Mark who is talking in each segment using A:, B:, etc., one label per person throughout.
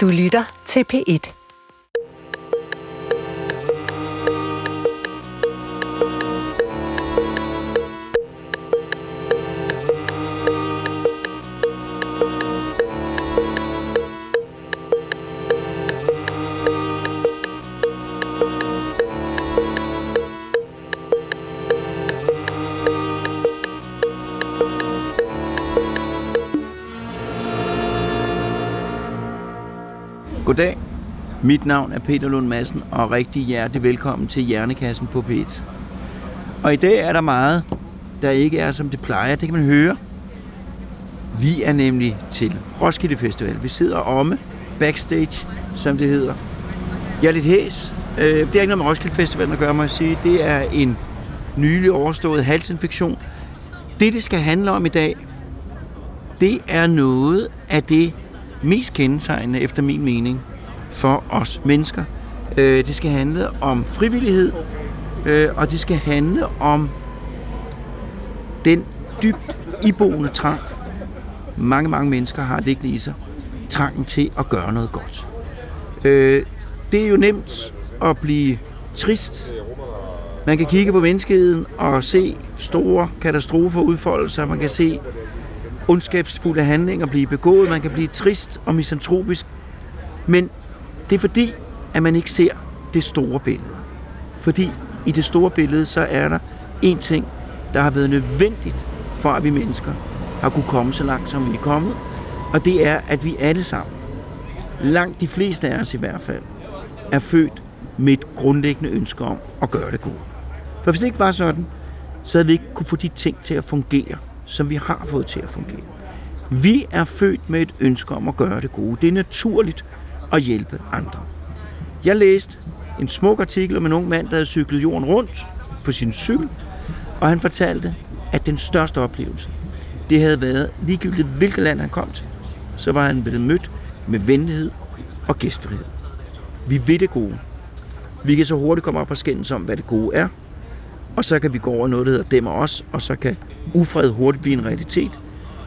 A: Du lytter til P1.
B: Goddag. Mit navn er Peter Lund Madsen, og rigtig hjertelig velkommen til Hjernekassen på P1. Og i dag er der meget, der ikke er som det plejer. Det kan man høre. Vi er nemlig til Roskilde Festival. Vi sidder omme, backstage, som det hedder. Jeg er lidt hæs. Øh, det er ikke noget med Roskilde Festival at gøre, må jeg sige. Det er en nylig overstået halsinfektion. Det, det skal handle om i dag, det er noget af det mest kendetegnende, efter min mening, for os mennesker. Øh, Det skal handle om frivillighed, øh, og det skal handle om den dybt iboende trang, mange, mange mennesker har liggende i sig, trangen til at gøre noget godt. Øh, Det er jo nemt at blive trist. Man kan kigge på menneskeheden og se store katastrofer udfolde sig. Man kan se ondskabsfulde handlinger blive begået. Man kan blive trist og misantropisk. Men det er fordi, at man ikke ser det store billede. Fordi i det store billede, så er der en ting, der har været nødvendigt for, at vi mennesker har kunne komme så langt, som vi er kommet. Og det er, at vi alle sammen, langt de fleste af os i hvert fald, er født med et grundlæggende ønske om at gøre det gode. For hvis det ikke var sådan, så havde vi ikke kunne få de ting til at fungere, som vi har fået til at fungere. Vi er født med et ønske om at gøre det gode. Det er naturligt at hjælpe andre. Jeg læste en smuk artikel om en ung mand, der havde cyklet jorden rundt på sin cykel, og han fortalte, at den største oplevelse, det havde været ligegyldigt hvilket land han kom til, så var han blevet mødt med venlighed og gæstfrihed. Vi vil det gode. Vi kan så hurtigt komme op og skændes om, hvad det gode er, og så kan vi gå over noget, der hedder dem og os, og så kan ufred hurtigt blive en realitet,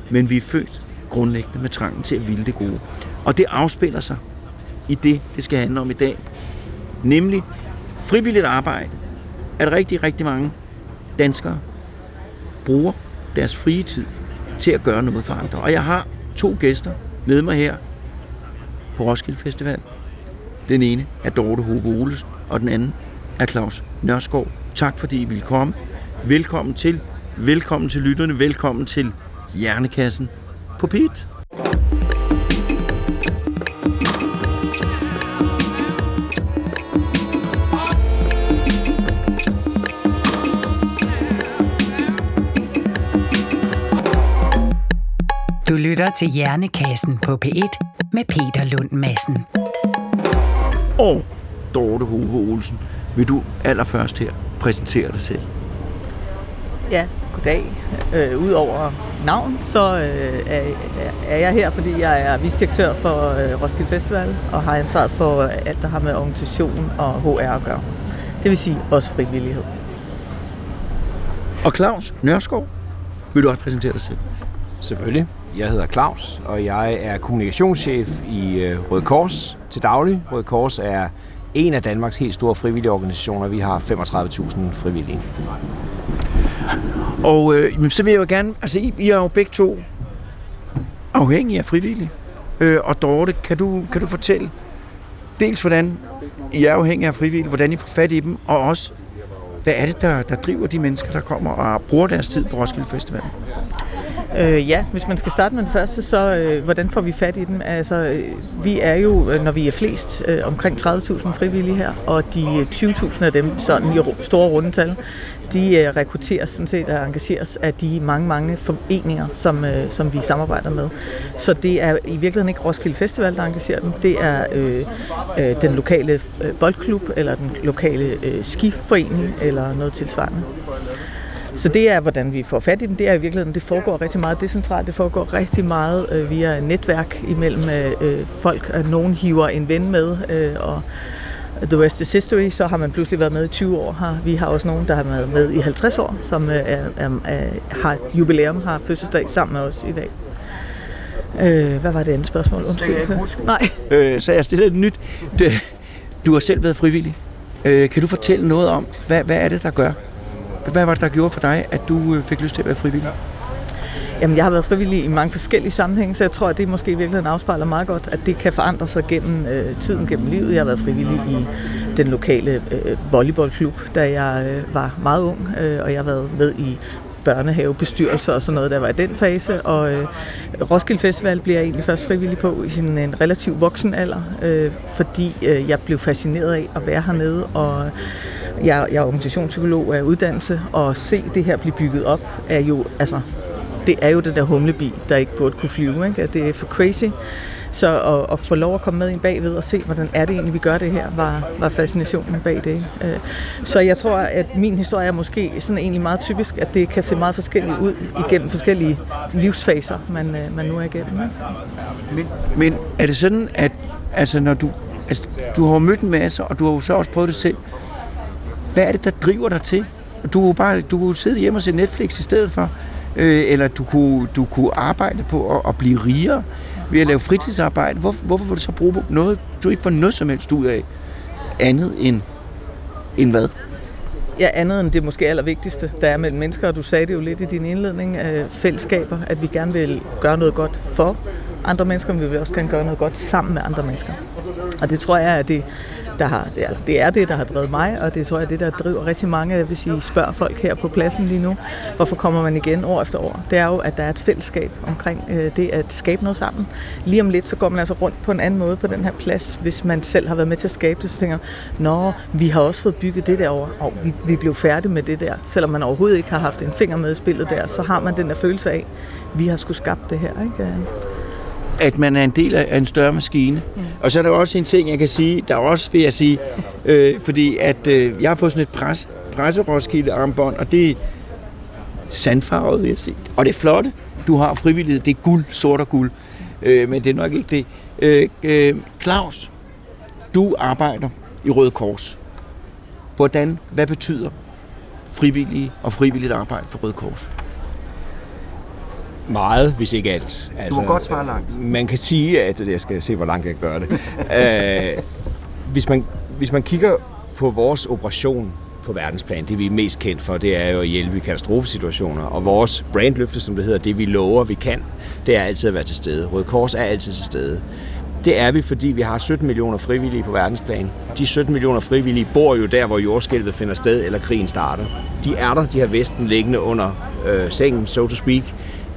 B: men vi er født grundlæggende med trangen til at ville det gode. Og det afspiller sig i det, det skal handle om i dag, nemlig frivilligt arbejde, at rigtig, rigtig mange danskere bruger deres frie tid til at gøre noget for andre. Og jeg har to gæster med mig her på Roskilde Festival. Den ene er Dorte Hove Olesen, og den anden er Claus Nørskov. Tak fordi I ville komme. Velkommen til. Velkommen til lytterne. Velkommen til Hjernekassen på PIT.
A: Du lytter til Hjernekassen på P1 med Peter Lund Madsen.
B: Og Dorte Hove Olsen, vil du allerførst her præsentere dig selv?
C: Ja, goddag. Øh, Udover navn, så øh, er, er jeg her, fordi jeg er visdirektør for øh, Roskilde Festival og har ansvaret for alt, der har med organisation og HR at gøre. Det vil sige også frivillighed.
B: Og Claus Nørskov, vil du også præsentere dig selv?
D: Selvfølgelig. Jeg hedder Claus, og jeg er kommunikationschef i øh, Røde Kors til daglig. Røde Kors er en af Danmarks helt store frivillige organisationer. Vi har 35.000 frivillige.
B: Og øh, så vil jeg jo gerne, altså I, I er jo begge to afhængige af frivillige. Øh, og Dorte, kan du, kan du fortælle dels hvordan I er afhængige af frivillige, hvordan I får fat i dem, og også hvad er det, der, der driver de mennesker, der kommer og bruger deres tid på Roskilde Festival?
C: Øh, ja, hvis man skal starte med den første, så øh, hvordan får vi fat i dem? Altså, øh, vi er jo, øh, når vi er flest, øh, omkring 30.000 frivillige her, og de øh, 20.000 af dem, sådan i store rundetal, de øh, rekrutteres sådan set og engageres af de mange, mange foreninger, som, øh, som vi samarbejder med. Så det er i virkeligheden ikke Roskilde Festival, der engagerer dem. Det er øh, øh, den lokale øh, boldklub, eller den lokale øh, skiforening, eller noget tilsvarende. Så det er, hvordan vi får fat i dem. Det er i virkeligheden, det foregår rigtig meget decentralt. Det foregår rigtig meget øh, via netværk imellem øh, folk. At nogen hiver en ven med, øh, og The Rest is History, så har man pludselig været med i 20 år. Her. Vi har også nogen, der har været med i 50 år, som øh, er, er, har jubilæum, har fødselsdag sammen med os i dag. Øh, hvad var det andet spørgsmål? Undskyld.
B: Det ikke
C: Nej.
B: Øh, så jeg stiller et nyt. Du, du har selv været frivillig. Øh, kan du fortælle noget om, hvad, hvad er det, der gør? Hvad var det, der gjorde for dig, at du øh, fik lyst til at være frivillig?
C: Jamen, jeg har været frivillig i mange forskellige sammenhænge, så jeg tror, at det måske i virkeligheden afspejler meget godt, at det kan forandre sig gennem øh, tiden, gennem livet. Jeg har været frivillig i den lokale øh, volleyballklub, da jeg øh, var meget ung, øh, og jeg har været med i børnehavebestyrelser og sådan noget, der var i den fase. Og øh, Roskilde Festival bliver jeg egentlig først frivillig på i sin en relativ voksen alder, øh, fordi øh, jeg blev fascineret af at være hernede, og jeg, jeg er organisationspsykolog af uddannelse, og se det her blive bygget op, er jo, altså, det er jo den der humlebi, der ikke burde kunne flyve. Ikke? At det er for crazy. Så at, at få lov at komme med ind bagved og se, hvordan er det egentlig, vi gør det her, var, var fascinationen bag det. Øh, så jeg tror, at min historie er måske sådan egentlig meget typisk, at det kan se meget forskelligt ud igennem forskellige livsfaser, man, øh, man nu er igennem.
B: Men, men er det sådan, at altså, når du, altså, du har mødt en masse, og du har jo så også prøvet det selv, hvad er det, der driver dig til? Du kunne bare du kunne sidde hjemme og se Netflix i stedet for, øh, eller du kunne, du kunne arbejde på at, at blive rigere ved at lave fritidsarbejde. Hvor, hvorfor vil du så bruge noget, du ikke får noget som helst ud af, andet end, end hvad?
C: Ja, andet end det måske allervigtigste, der er mellem mennesker, og du sagde det jo lidt i din indledning, øh, fællesskaber, at vi gerne vil gøre noget godt for andre mennesker, men vi vil også gerne gøre noget godt sammen med andre mennesker. Og det tror jeg, at det, der har, det er det, der har drevet mig, og det tror jeg er det, der driver rigtig mange, hvis I spørger folk her på pladsen lige nu, hvorfor kommer man igen år efter år. Det er jo, at der er et fællesskab omkring øh, det at skabe noget sammen. Lige om lidt, så går man altså rundt på en anden måde på den her plads, hvis man selv har været med til at skabe det, så tænker nå, vi har også fået bygget det derovre, og vi, vi blev færdige med det der. Selvom man overhovedet ikke har haft en finger med i spillet der, så har man den der følelse af, vi har skulle skabt det her. Ikke?
B: At man er en del af en større maskine. Mm. Og så er der også en ting, jeg kan sige, der er også, vil jeg sige, øh, fordi at øh, jeg har fået sådan et pres, presseroskilde armbånd, og det er sandfarvet, vil jeg sige. Og det er flotte. Du har frivillighed. Det er guld, sort og guld. Øh, men det er nok ikke det. Øh, øh, Claus, du arbejder i Røde Kors. Hvordan, hvad betyder frivillige og frivilligt arbejde for Røde Kors?
D: Meget, hvis ikke alt.
B: Altså, du må godt svare langt.
D: Man kan sige, at jeg skal se, hvor langt jeg gøre det. uh, hvis, man, hvis man kigger på vores operation på verdensplan, det vi er mest kendt for, det er jo at hjælpe i katastrofesituationer. Og vores brandløfte, som det hedder, det vi lover, vi kan, det er altid at være til stede. Røde Kors er altid til stede. Det er vi, fordi vi har 17 millioner frivillige på verdensplan. De 17 millioner frivillige bor jo der, hvor jordskælvet finder sted, eller krigen starter. De er der, de har Vesten liggende under øh, sengen, so to speak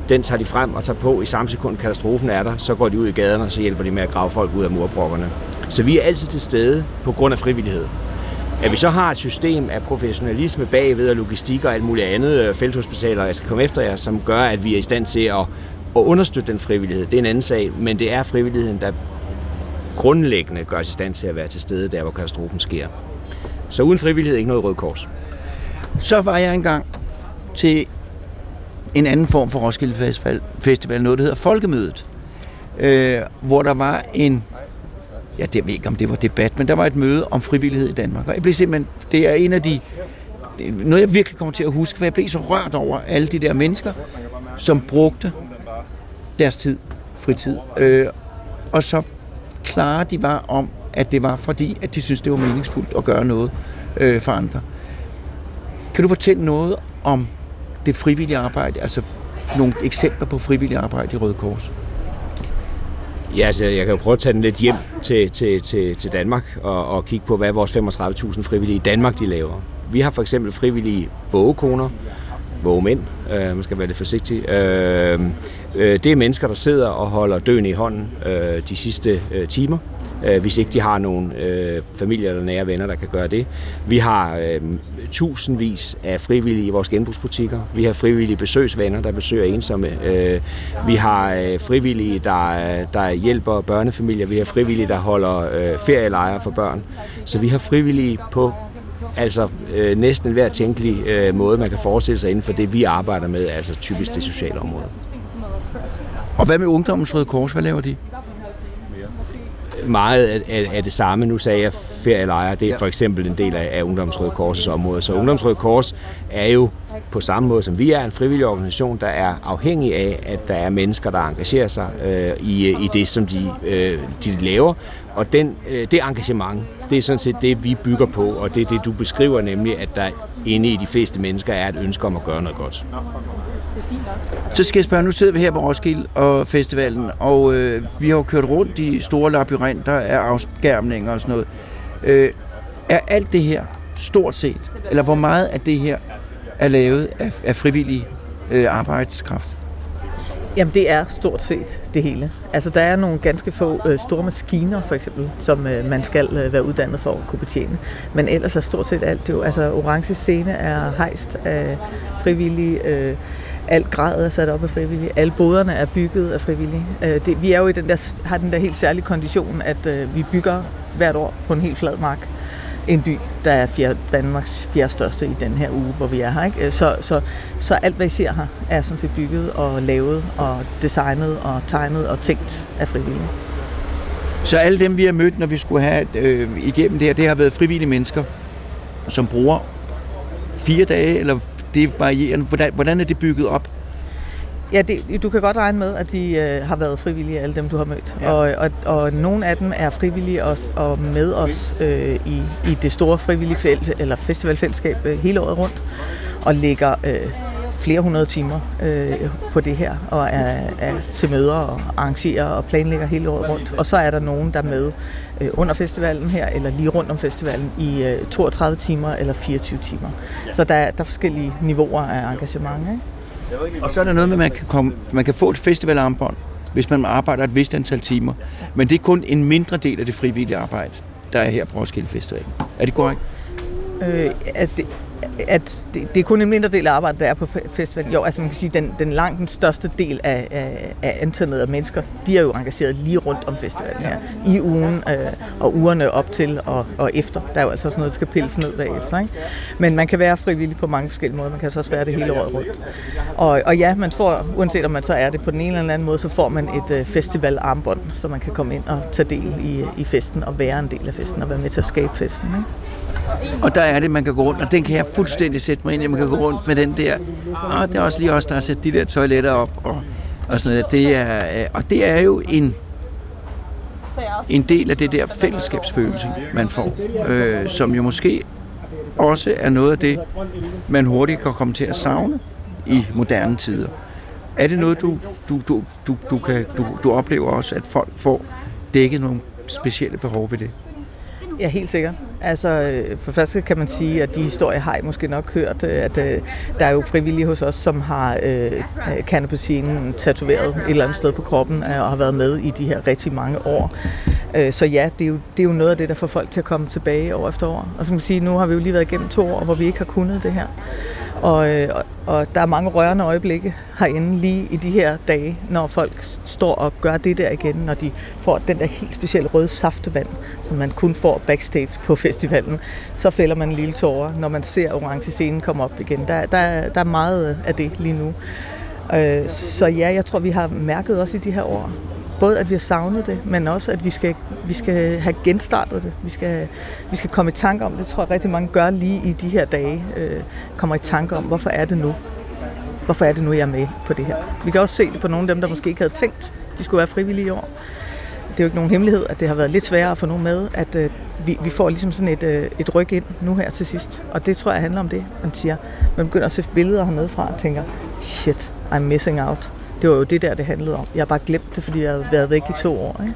D: den tager de frem og tager på i samme sekund katastrofen er der, så går de ud i gaderne, og så hjælper de med at grave folk ud af murbrokkerne. Så vi er altid til stede på grund af frivillighed. At vi så har et system af professionalisme bagved og logistik og alt muligt andet, øh, felthospitaler, jeg skal komme efter jer, som gør, at vi er i stand til at, at understøtte den frivillighed. Det er en anden sag, men det er frivilligheden, der grundlæggende gør os i stand til at være til stede der, hvor katastrofen sker. Så uden frivillighed ikke noget rød kors.
B: Så var jeg engang til en anden form for Roskilde Festival, Festival noget, der hedder Folkemødet, øh, hvor der var en, ja, det ved ikke, om det var debat, men der var et møde om frivillighed i Danmark. Og jeg blev simpelthen, det er en af de, noget jeg virkelig kommer til at huske, for jeg blev så rørt over alle de der mennesker, som brugte deres tid, fritid, øh, og så klare de var om, at det var fordi, at de synes det var meningsfuldt at gøre noget øh, for andre. Kan du fortælle noget om det frivillige arbejde, altså nogle eksempler på frivilligt arbejde i Røde Kors?
D: Ja, altså, jeg kan jo prøve at tage den lidt hjem til, til, til, til Danmark og, og kigge på, hvad vores 35.000 frivillige i Danmark de laver. Vi har for eksempel frivillige vågekoner, vågemænd, øh, man skal være lidt forsigtig. Øh, øh, det er mennesker, der sidder og holder døende i hånden øh, de sidste øh, timer øh, hvis ikke de har nogen øh, familie eller nære venner, der kan gøre det. Vi har øh, tusindvis af frivillige i vores genbrugsbutikker. Vi har frivillige besøgsvenner, der besøger ensomme. Øh, vi har øh, frivillige, der, der hjælper børnefamilier. Vi har frivillige, der holder øh, ferielejre for børn. Så vi har frivillige på altså øh, næsten hver tænkelig øh, måde, man kan forestille sig inden for det, vi arbejder med, altså typisk det sociale område.
B: Og hvad med Ungdommens Røde Kors? Hvad laver de?
D: Meget af, af det samme. Nu sagde jeg ferielejre, det er for eksempel en del af, af Ungdomsrøde Korsets område. Så Ungdomsrøde Kors er jo på samme måde som vi er en frivillig organisation, der er afhængig af, at der er mennesker, der engagerer sig øh, i, i det, som de, øh, de laver. Og den, øh, det engagement, det er sådan set det, vi bygger på, og det er det, du beskriver, nemlig at der inde i de fleste mennesker er et ønske om at gøre noget godt.
B: Så skal jeg spørge, nu sidder vi her på Roskilde og festivalen, og øh, vi har jo kørt rundt i store labyrinter af afskærmninger og sådan noget. Øh, er alt det her stort set, eller hvor meget af det her er lavet af, af frivillig øh, arbejdskraft?
C: Jamen det er stort set det hele. Altså der er nogle ganske få øh, store maskiner for eksempel, som øh, man skal øh, være uddannet for at kunne betjene. Men ellers er stort set alt jo, altså orange scene er hejst af frivillige, øh, alt grad er sat op af frivillige, alle boderne er bygget af frivillige. Øh, det, vi er jo i den der, har den der helt særlige kondition, at øh, vi bygger hvert år på en helt flad mark en by, der er fjerde, Danmarks fjerde største i den her uge, hvor vi er her. Ikke? Øh, så, så, så alt, hvad I ser her, er sådan set bygget og lavet og designet og tegnet og tænkt af frivillige.
B: Så alle dem, vi har mødt, når vi skulle have øh, igennem det her, det har været frivillige mennesker, som bruger fire dage, eller det er varierende. Hvordan, hvordan er det bygget op?
C: Ja, det, du kan godt regne med, at de øh, har været frivillige, alle dem, du har mødt. Ja. Og, og, og nogle af dem er frivillige også, og med os øh, i, i det store frivillige felt, eller festivalfællesskab øh, hele året rundt, og ligger øh, flere hundrede timer øh, på det her, og er, er til møder og arrangerer og planlægger hele året rundt. Og så er der nogen, der er med øh, under festivalen her, eller lige rundt om festivalen, i øh, 32 timer eller 24 timer. Så der, der er forskellige niveauer af engagement. Ikke?
B: Og så er der noget med, at man kan, komme, man kan få et festivalarmbånd, hvis man arbejder et vist antal timer. Men det er kun en mindre del af det frivillige arbejde, der er her på Roskilde Festival. Er det korrekt?
C: Øh, at det, at det, det er kun en mindre del af arbejdet, der er på festivalen. Jo, altså man kan sige, den, den langt den største del af, af, af antallet af mennesker, de er jo engageret lige rundt om festivalen her. I ugen øh, og ugerne op til og, og efter. Der er jo altså sådan noget, der skal pilles ned bagefter. Ikke? Men man kan være frivillig på mange forskellige måder. Man kan så også være det hele året rundt. Og, og ja, man får, uanset om man så er det på den ene eller anden måde, så får man et øh, festivalarmbånd, så man kan komme ind og tage del i, i festen og være en del af festen og være med til at skabe festen. Ikke?
B: Og der er det, man kan gå rundt, og den kan jeg fuldstændig sætte mig ind i. Man kan gå rundt med den der, og det er også lige os, der har sat de der toiletter op, og, og sådan noget. Det er, øh, og det er jo en, en del af det der fællesskabsfølelse, man får, øh, som jo måske også er noget af det, man hurtigt kan komme til at savne i moderne tider. Er det noget, du, du, du, du, du, kan, du, du oplever også, at folk får dækket nogle specielle behov ved det?
C: Ja, helt sikkert. Altså, for først kan man sige, at de historier har I måske nok hørt, øh, at øh, der er jo frivillige hos os, som har øh, øh cannabisinen tatoveret et eller andet sted på kroppen øh, og har været med i de her rigtig mange år. Så ja, det er, jo, det er jo noget af det, der får folk til at komme tilbage år efter år. Og som man sige, nu har vi jo lige været igennem to år, hvor vi ikke har kunnet det her. Og, og, og der er mange rørende øjeblikke herinde lige i de her dage, når folk står og gør det der igen, når de får den der helt specielle røde saftevand, som man kun får backstage på festivalen. Så fælder man en lille tårer, når man ser orange scenen komme op igen. Der, der, der er meget af det lige nu. Øh, så ja, jeg tror, vi har mærket også i de her år, både at vi har savnet det, men også at vi skal, vi skal have genstartet det. Vi skal, vi skal komme i tanke om det, tror jeg rigtig mange gør lige i de her dage. Øh, kommer i tanke om, hvorfor er det nu? Hvorfor er det nu, jeg er med på det her? Vi kan også se det på nogle af dem, der måske ikke havde tænkt, de skulle være frivillige i år. Det er jo ikke nogen hemmelighed, at det har været lidt sværere at få nogen med, at øh, vi, vi får ligesom sådan et, øh, et ryg ind nu her til sidst. Og det tror jeg handler om det, man siger. Man begynder at se billeder hernede fra og tænker, shit, I'm missing out. Det var jo det der, det handlede om. Jeg har bare glemt det, fordi jeg har været væk i to år. Ikke?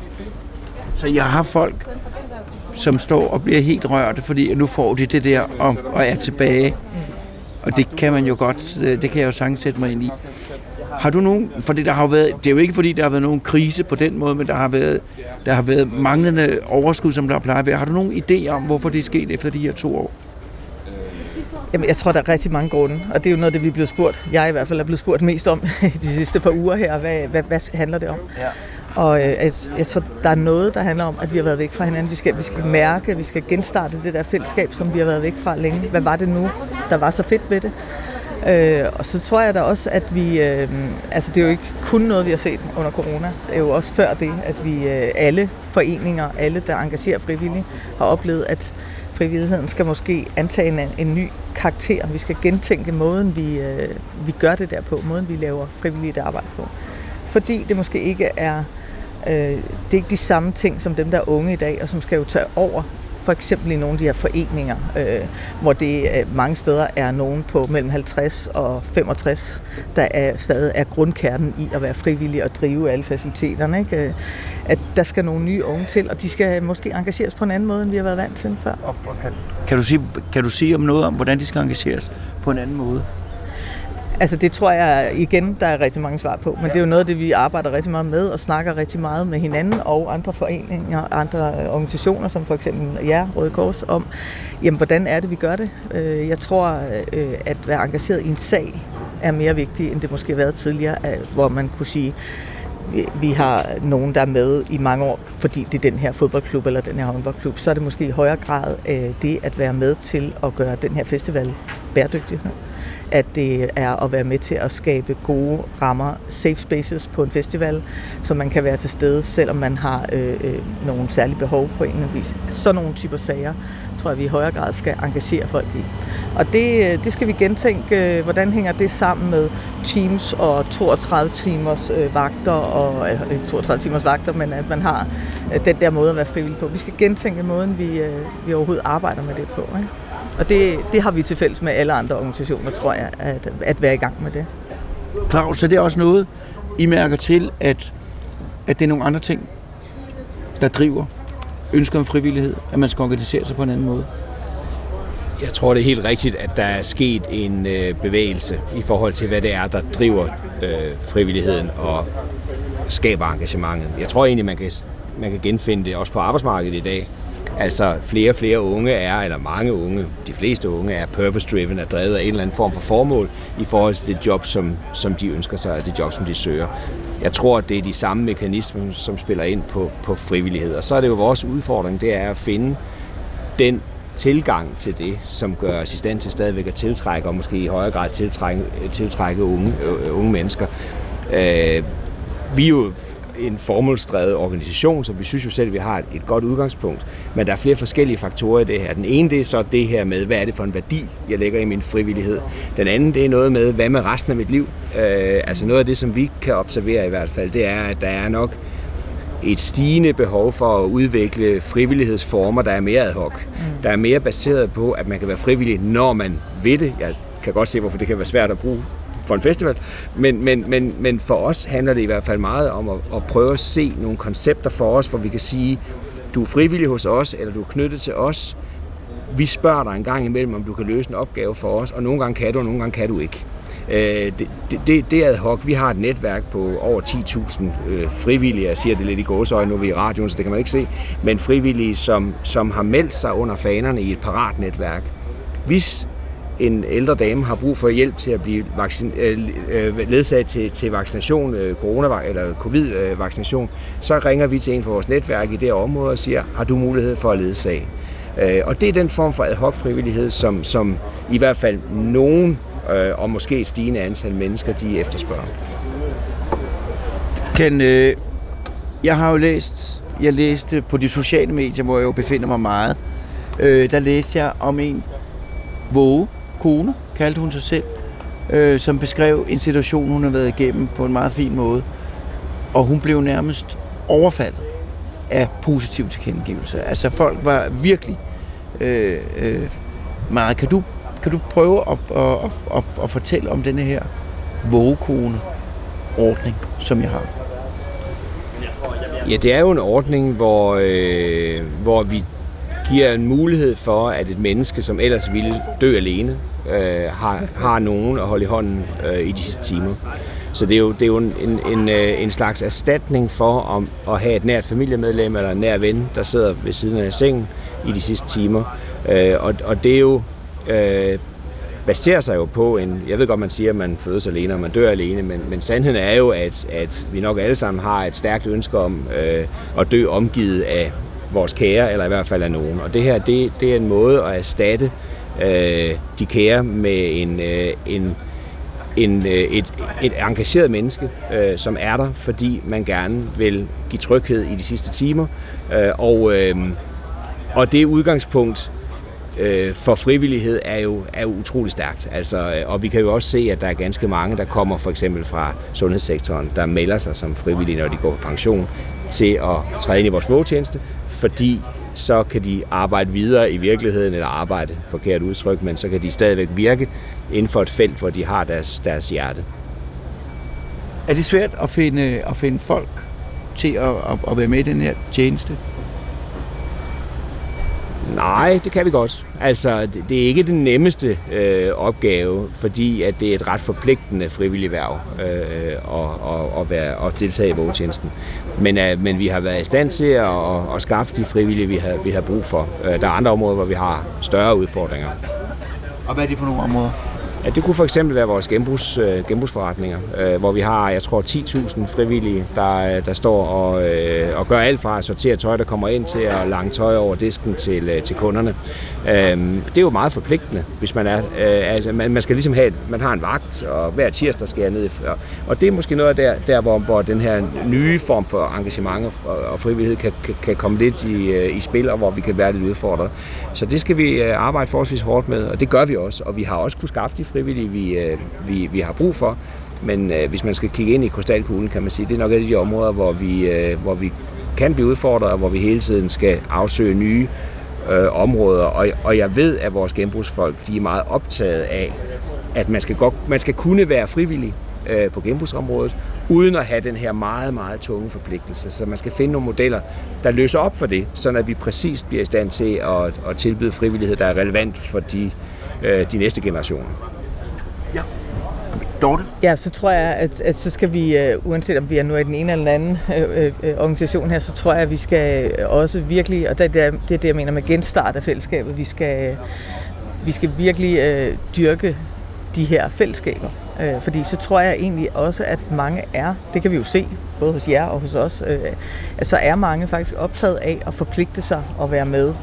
B: Så jeg har folk, som står og bliver helt rørte, fordi nu får de det der og, og er tilbage. Og det kan man jo godt, øh, det kan jeg jo sagtens sætte mig ind i. Har du nogen, for det, der har været, det er jo ikke fordi, der har været nogen krise på den måde, men der har været, der har været manglende overskud, som der plejer at være. Har du nogen idé om, hvorfor det er sket efter de her to år?
C: Jamen, jeg tror, der er rigtig mange grunde, og det er jo noget, det vi er blevet spurgt. Jeg i hvert fald er blevet spurgt mest om de sidste par uger her. Hvad, hvad, hvad handler det om? Ja. Og øh, jeg, jeg tror, der er noget, der handler om, at vi har været væk fra hinanden. Vi skal, vi skal mærke, vi skal genstarte det der fællesskab, som vi har været væk fra længe. Hvad var det nu, der var så fedt ved det? Øh, og så tror jeg da også, at vi, øh, altså det er jo ikke kun noget, vi har set under corona. Det er jo også før det, at vi øh, alle foreninger, alle der engagerer frivillige, har oplevet, at frivilligheden skal måske antage en, en ny karakter. Vi skal gentænke måden, vi, øh, vi gør det der på, måden vi laver frivilligt arbejde på. Fordi det måske ikke er, øh, det er ikke de samme ting som dem, der er unge i dag, og som skal jo tage over for eksempel i nogle af de her foreninger, øh, hvor det øh, mange steder er nogen på mellem 50 og 65, der er, stadig er grundkernen i at være frivillig og drive alle faciliteterne. Ikke? Øh, at der skal nogle nye unge til, og de skal måske engageres på en anden måde, end vi har været vant til før.
B: Kan, kan, du sige, kan du sige om noget om, hvordan de skal engageres på en anden måde?
C: Altså det tror jeg igen, der er rigtig mange svar på, men det er jo noget af det, vi arbejder rigtig meget med og snakker rigtig meget med hinanden og andre foreninger, andre organisationer, som for eksempel ja, Røde Kors, om, jamen hvordan er det, vi gør det? Øh, jeg tror, øh, at være engageret i en sag er mere vigtigt, end det måske har været tidligere, hvor man kunne sige, vi har nogen, der er med i mange år, fordi det er den her fodboldklub eller den her håndboldklub, så er det måske i højere grad øh, det at være med til at gøre den her festival bæredygtig at det er at være med til at skabe gode rammer, safe spaces på en festival, så man kan være til stede, selvom man har øh, øh, nogle særlige behov på en eller anden vis. Sådan nogle typer sager tror jeg, vi i højere grad skal engagere folk i. Og det, øh, det skal vi gentænke, øh, hvordan hænger det sammen med Teams og 32 timers øh, vagter, og øh, øh 32 timers vagter, men at man har øh, den der måde at være frivillig på. Vi skal gentænke måden, vi, øh, vi overhovedet arbejder med det på. Ikke? Og det, det har vi til fælles med alle andre organisationer, tror jeg, at, at være i gang med det.
B: Claus, så det er også noget, I mærker til, at, at det er nogle andre ting, der driver ønsker om frivillighed, at man skal organisere sig på en anden måde?
D: Jeg tror, det er helt rigtigt, at der er sket en øh, bevægelse i forhold til, hvad det er, der driver øh, frivilligheden og skaber engagementet. Jeg tror egentlig, man kan, man kan genfinde det også på arbejdsmarkedet i dag. Altså flere og flere unge er, eller mange unge, de fleste unge er purpose-driven, er drevet af en eller anden form for formål i forhold til det job, som, som de ønsker sig, og det job, som de søger. Jeg tror, at det er de samme mekanismer, som spiller ind på, på frivillighed. Og så er det jo vores udfordring, det er at finde den tilgang til det, som gør os i stand til stadigvæk at tiltrække, og måske i højere grad tiltrække, tiltrække unge, øh, unge mennesker. Øh, vi er jo en formålsdrevet organisation, så vi synes jo selv, at vi har et, godt udgangspunkt. Men der er flere forskellige faktorer i det her. Den ene det er så det her med, hvad er det for en værdi, jeg lægger i min frivillighed. Den anden det er noget med, hvad med resten af mit liv. Øh, altså noget af det, som vi kan observere i hvert fald, det er, at der er nok et stigende behov for at udvikle frivillighedsformer, der er mere ad hoc. Mm. Der er mere baseret på, at man kan være frivillig, når man ved det. Jeg kan godt se, hvorfor det kan være svært at bruge for en festival. Men, men, men, men for os handler det i hvert fald meget om at, at prøve at se nogle koncepter for os, hvor vi kan sige, du er frivillig hos os, eller du er knyttet til os. Vi spørger dig en gang imellem, om du kan løse en opgave for os, og nogle gange kan du, og nogle gange kan du ikke. Øh, det, det, det er ad hoc. Vi har et netværk på over 10.000 øh, frivillige. Jeg siger det lidt i gåsøjne, nu er vi i radioen, så det kan man ikke se. Men frivillige, som, som har meldt sig under fanerne i et paratnetværk. Hvis en ældre dame har brug for hjælp til at blive vaccin, øh, øh, ledsaget til, til vaccination, øh, corona eller covid-vaccination, så ringer vi til en fra vores netværk i det område og siger, har du mulighed for at ledsage? Øh, og det er den form for ad hoc frivillighed, som, som i hvert fald nogen, øh, og måske et stigende antal mennesker, de efterspørger.
B: Kan, øh, jeg har jo læst, jeg læste på de sociale medier, hvor jeg jo befinder mig meget, øh, der læste jeg om en våge, kone, kaldte hun sig selv, øh, som beskrev en situation, hun havde været igennem på en meget fin måde. Og hun blev nærmest overfaldet af positiv tilkendegivelse. Altså folk var virkelig øh, øh, meget. Kan du, kan du prøve at, at, at, at, at fortælle om denne her vågekone-ordning, som jeg har?
D: Ja, det er jo en ordning, hvor, øh, hvor vi giver en mulighed for, at et menneske, som ellers ville dø alene, øh, har, har nogen at holde i hånden øh, i de sidste timer. Så det er jo, det er jo en, en, en, øh, en slags erstatning for om, at have et nært familiemedlem eller en nær ven, der sidder ved siden af sengen i de sidste timer. Øh, og, og det er jo øh, baserer sig jo på en, jeg ved godt, man siger, at man fødes alene og man dør alene, men, men sandheden er jo, at, at vi nok alle sammen har et stærkt ønske om øh, at dø omgivet af vores kære, eller i hvert fald af nogen. Og det her, det, det er en måde at erstatte øh, de kære med en, øh, en, en, øh, et, et engageret menneske, øh, som er der, fordi man gerne vil give tryghed i de sidste timer. Øh, og, øh, og det udgangspunkt øh, for frivillighed er jo, er jo utrolig stærkt. Altså, øh, og vi kan jo også se, at der er ganske mange, der kommer for eksempel fra sundhedssektoren, der melder sig som frivillige, når de går på pension, til at træde ind i vores vågetjeneste, fordi så kan de arbejde videre i virkeligheden, eller arbejde, forkert udtryk, men så kan de stadigvæk virke inden for et felt, hvor de har deres, deres hjerte.
B: Er det svært at finde, at finde folk til at, at, at være med i den her tjeneste?
D: Nej, det kan vi godt. Altså, det, er ikke den nemmeste øh, opgave, fordi at det er et ret forpligtende frivillig værv øh, at, at, at, være, at deltage i vågetjenesten. Men, øh, men vi har været i stand til at, at, at skaffe de frivillige, vi har, vi har brug for. Øh, der er andre områder, hvor vi har større udfordringer.
B: Og hvad er det for nogle områder?
D: Ja, det kunne for eksempel være vores genbrugs, øh, genbrugsforretninger, øh, hvor vi har, jeg tror, 10.000 frivillige, der, øh, der står og, øh, og gør alt fra at sortere tøj, der kommer ind, til at lange tøj over disken til, øh, til kunderne. Øh, det er jo meget forpligtende, hvis man er... Øh, altså, man, man skal ligesom have, man har en vagt, og hver tirsdag skal jeg ned. Og, og det er måske noget der, der hvor, hvor den her nye form for engagement og, og frivillighed kan, kan, kan komme lidt i, øh, i spil, og hvor vi kan være lidt udfordret. Så det skal vi øh, arbejde forholdsvis hårdt med, og det gør vi også. Og vi har også kunne skaffe de frivillige, vi, øh, vi, vi har brug for. Men øh, hvis man skal kigge ind i krystalkuglen, kan man sige, det er nok et af de områder, hvor vi, øh, hvor vi kan blive udfordret, og hvor vi hele tiden skal afsøge nye øh, områder. Og, og jeg ved, at vores genbrugsfolk de er meget optaget af, at man skal, godt, man skal kunne være frivillig øh, på genbrugsområdet, uden at have den her meget, meget tunge forpligtelse. Så man skal finde nogle modeller, der løser op for det, så at vi præcis bliver i stand til at, at tilbyde frivillighed, der er relevant for de, øh, de næste generationer.
B: Ja.
C: Så tror jeg, at, at så skal vi, øh, uanset om vi er nu i den ene eller den anden øh, øh, øh organisation her, så tror jeg, at vi skal øh, også virkelig, og det er det, det, jeg mener med genstart af fællesskabet, vi skal, vi skal virkelig øh, dyrke de her fællesskaber. Øh, fordi så tror jeg egentlig også, at mange er, det kan vi jo se, både hos jer og hos os, øh, at så er mange faktisk optaget af at forpligte sig og være med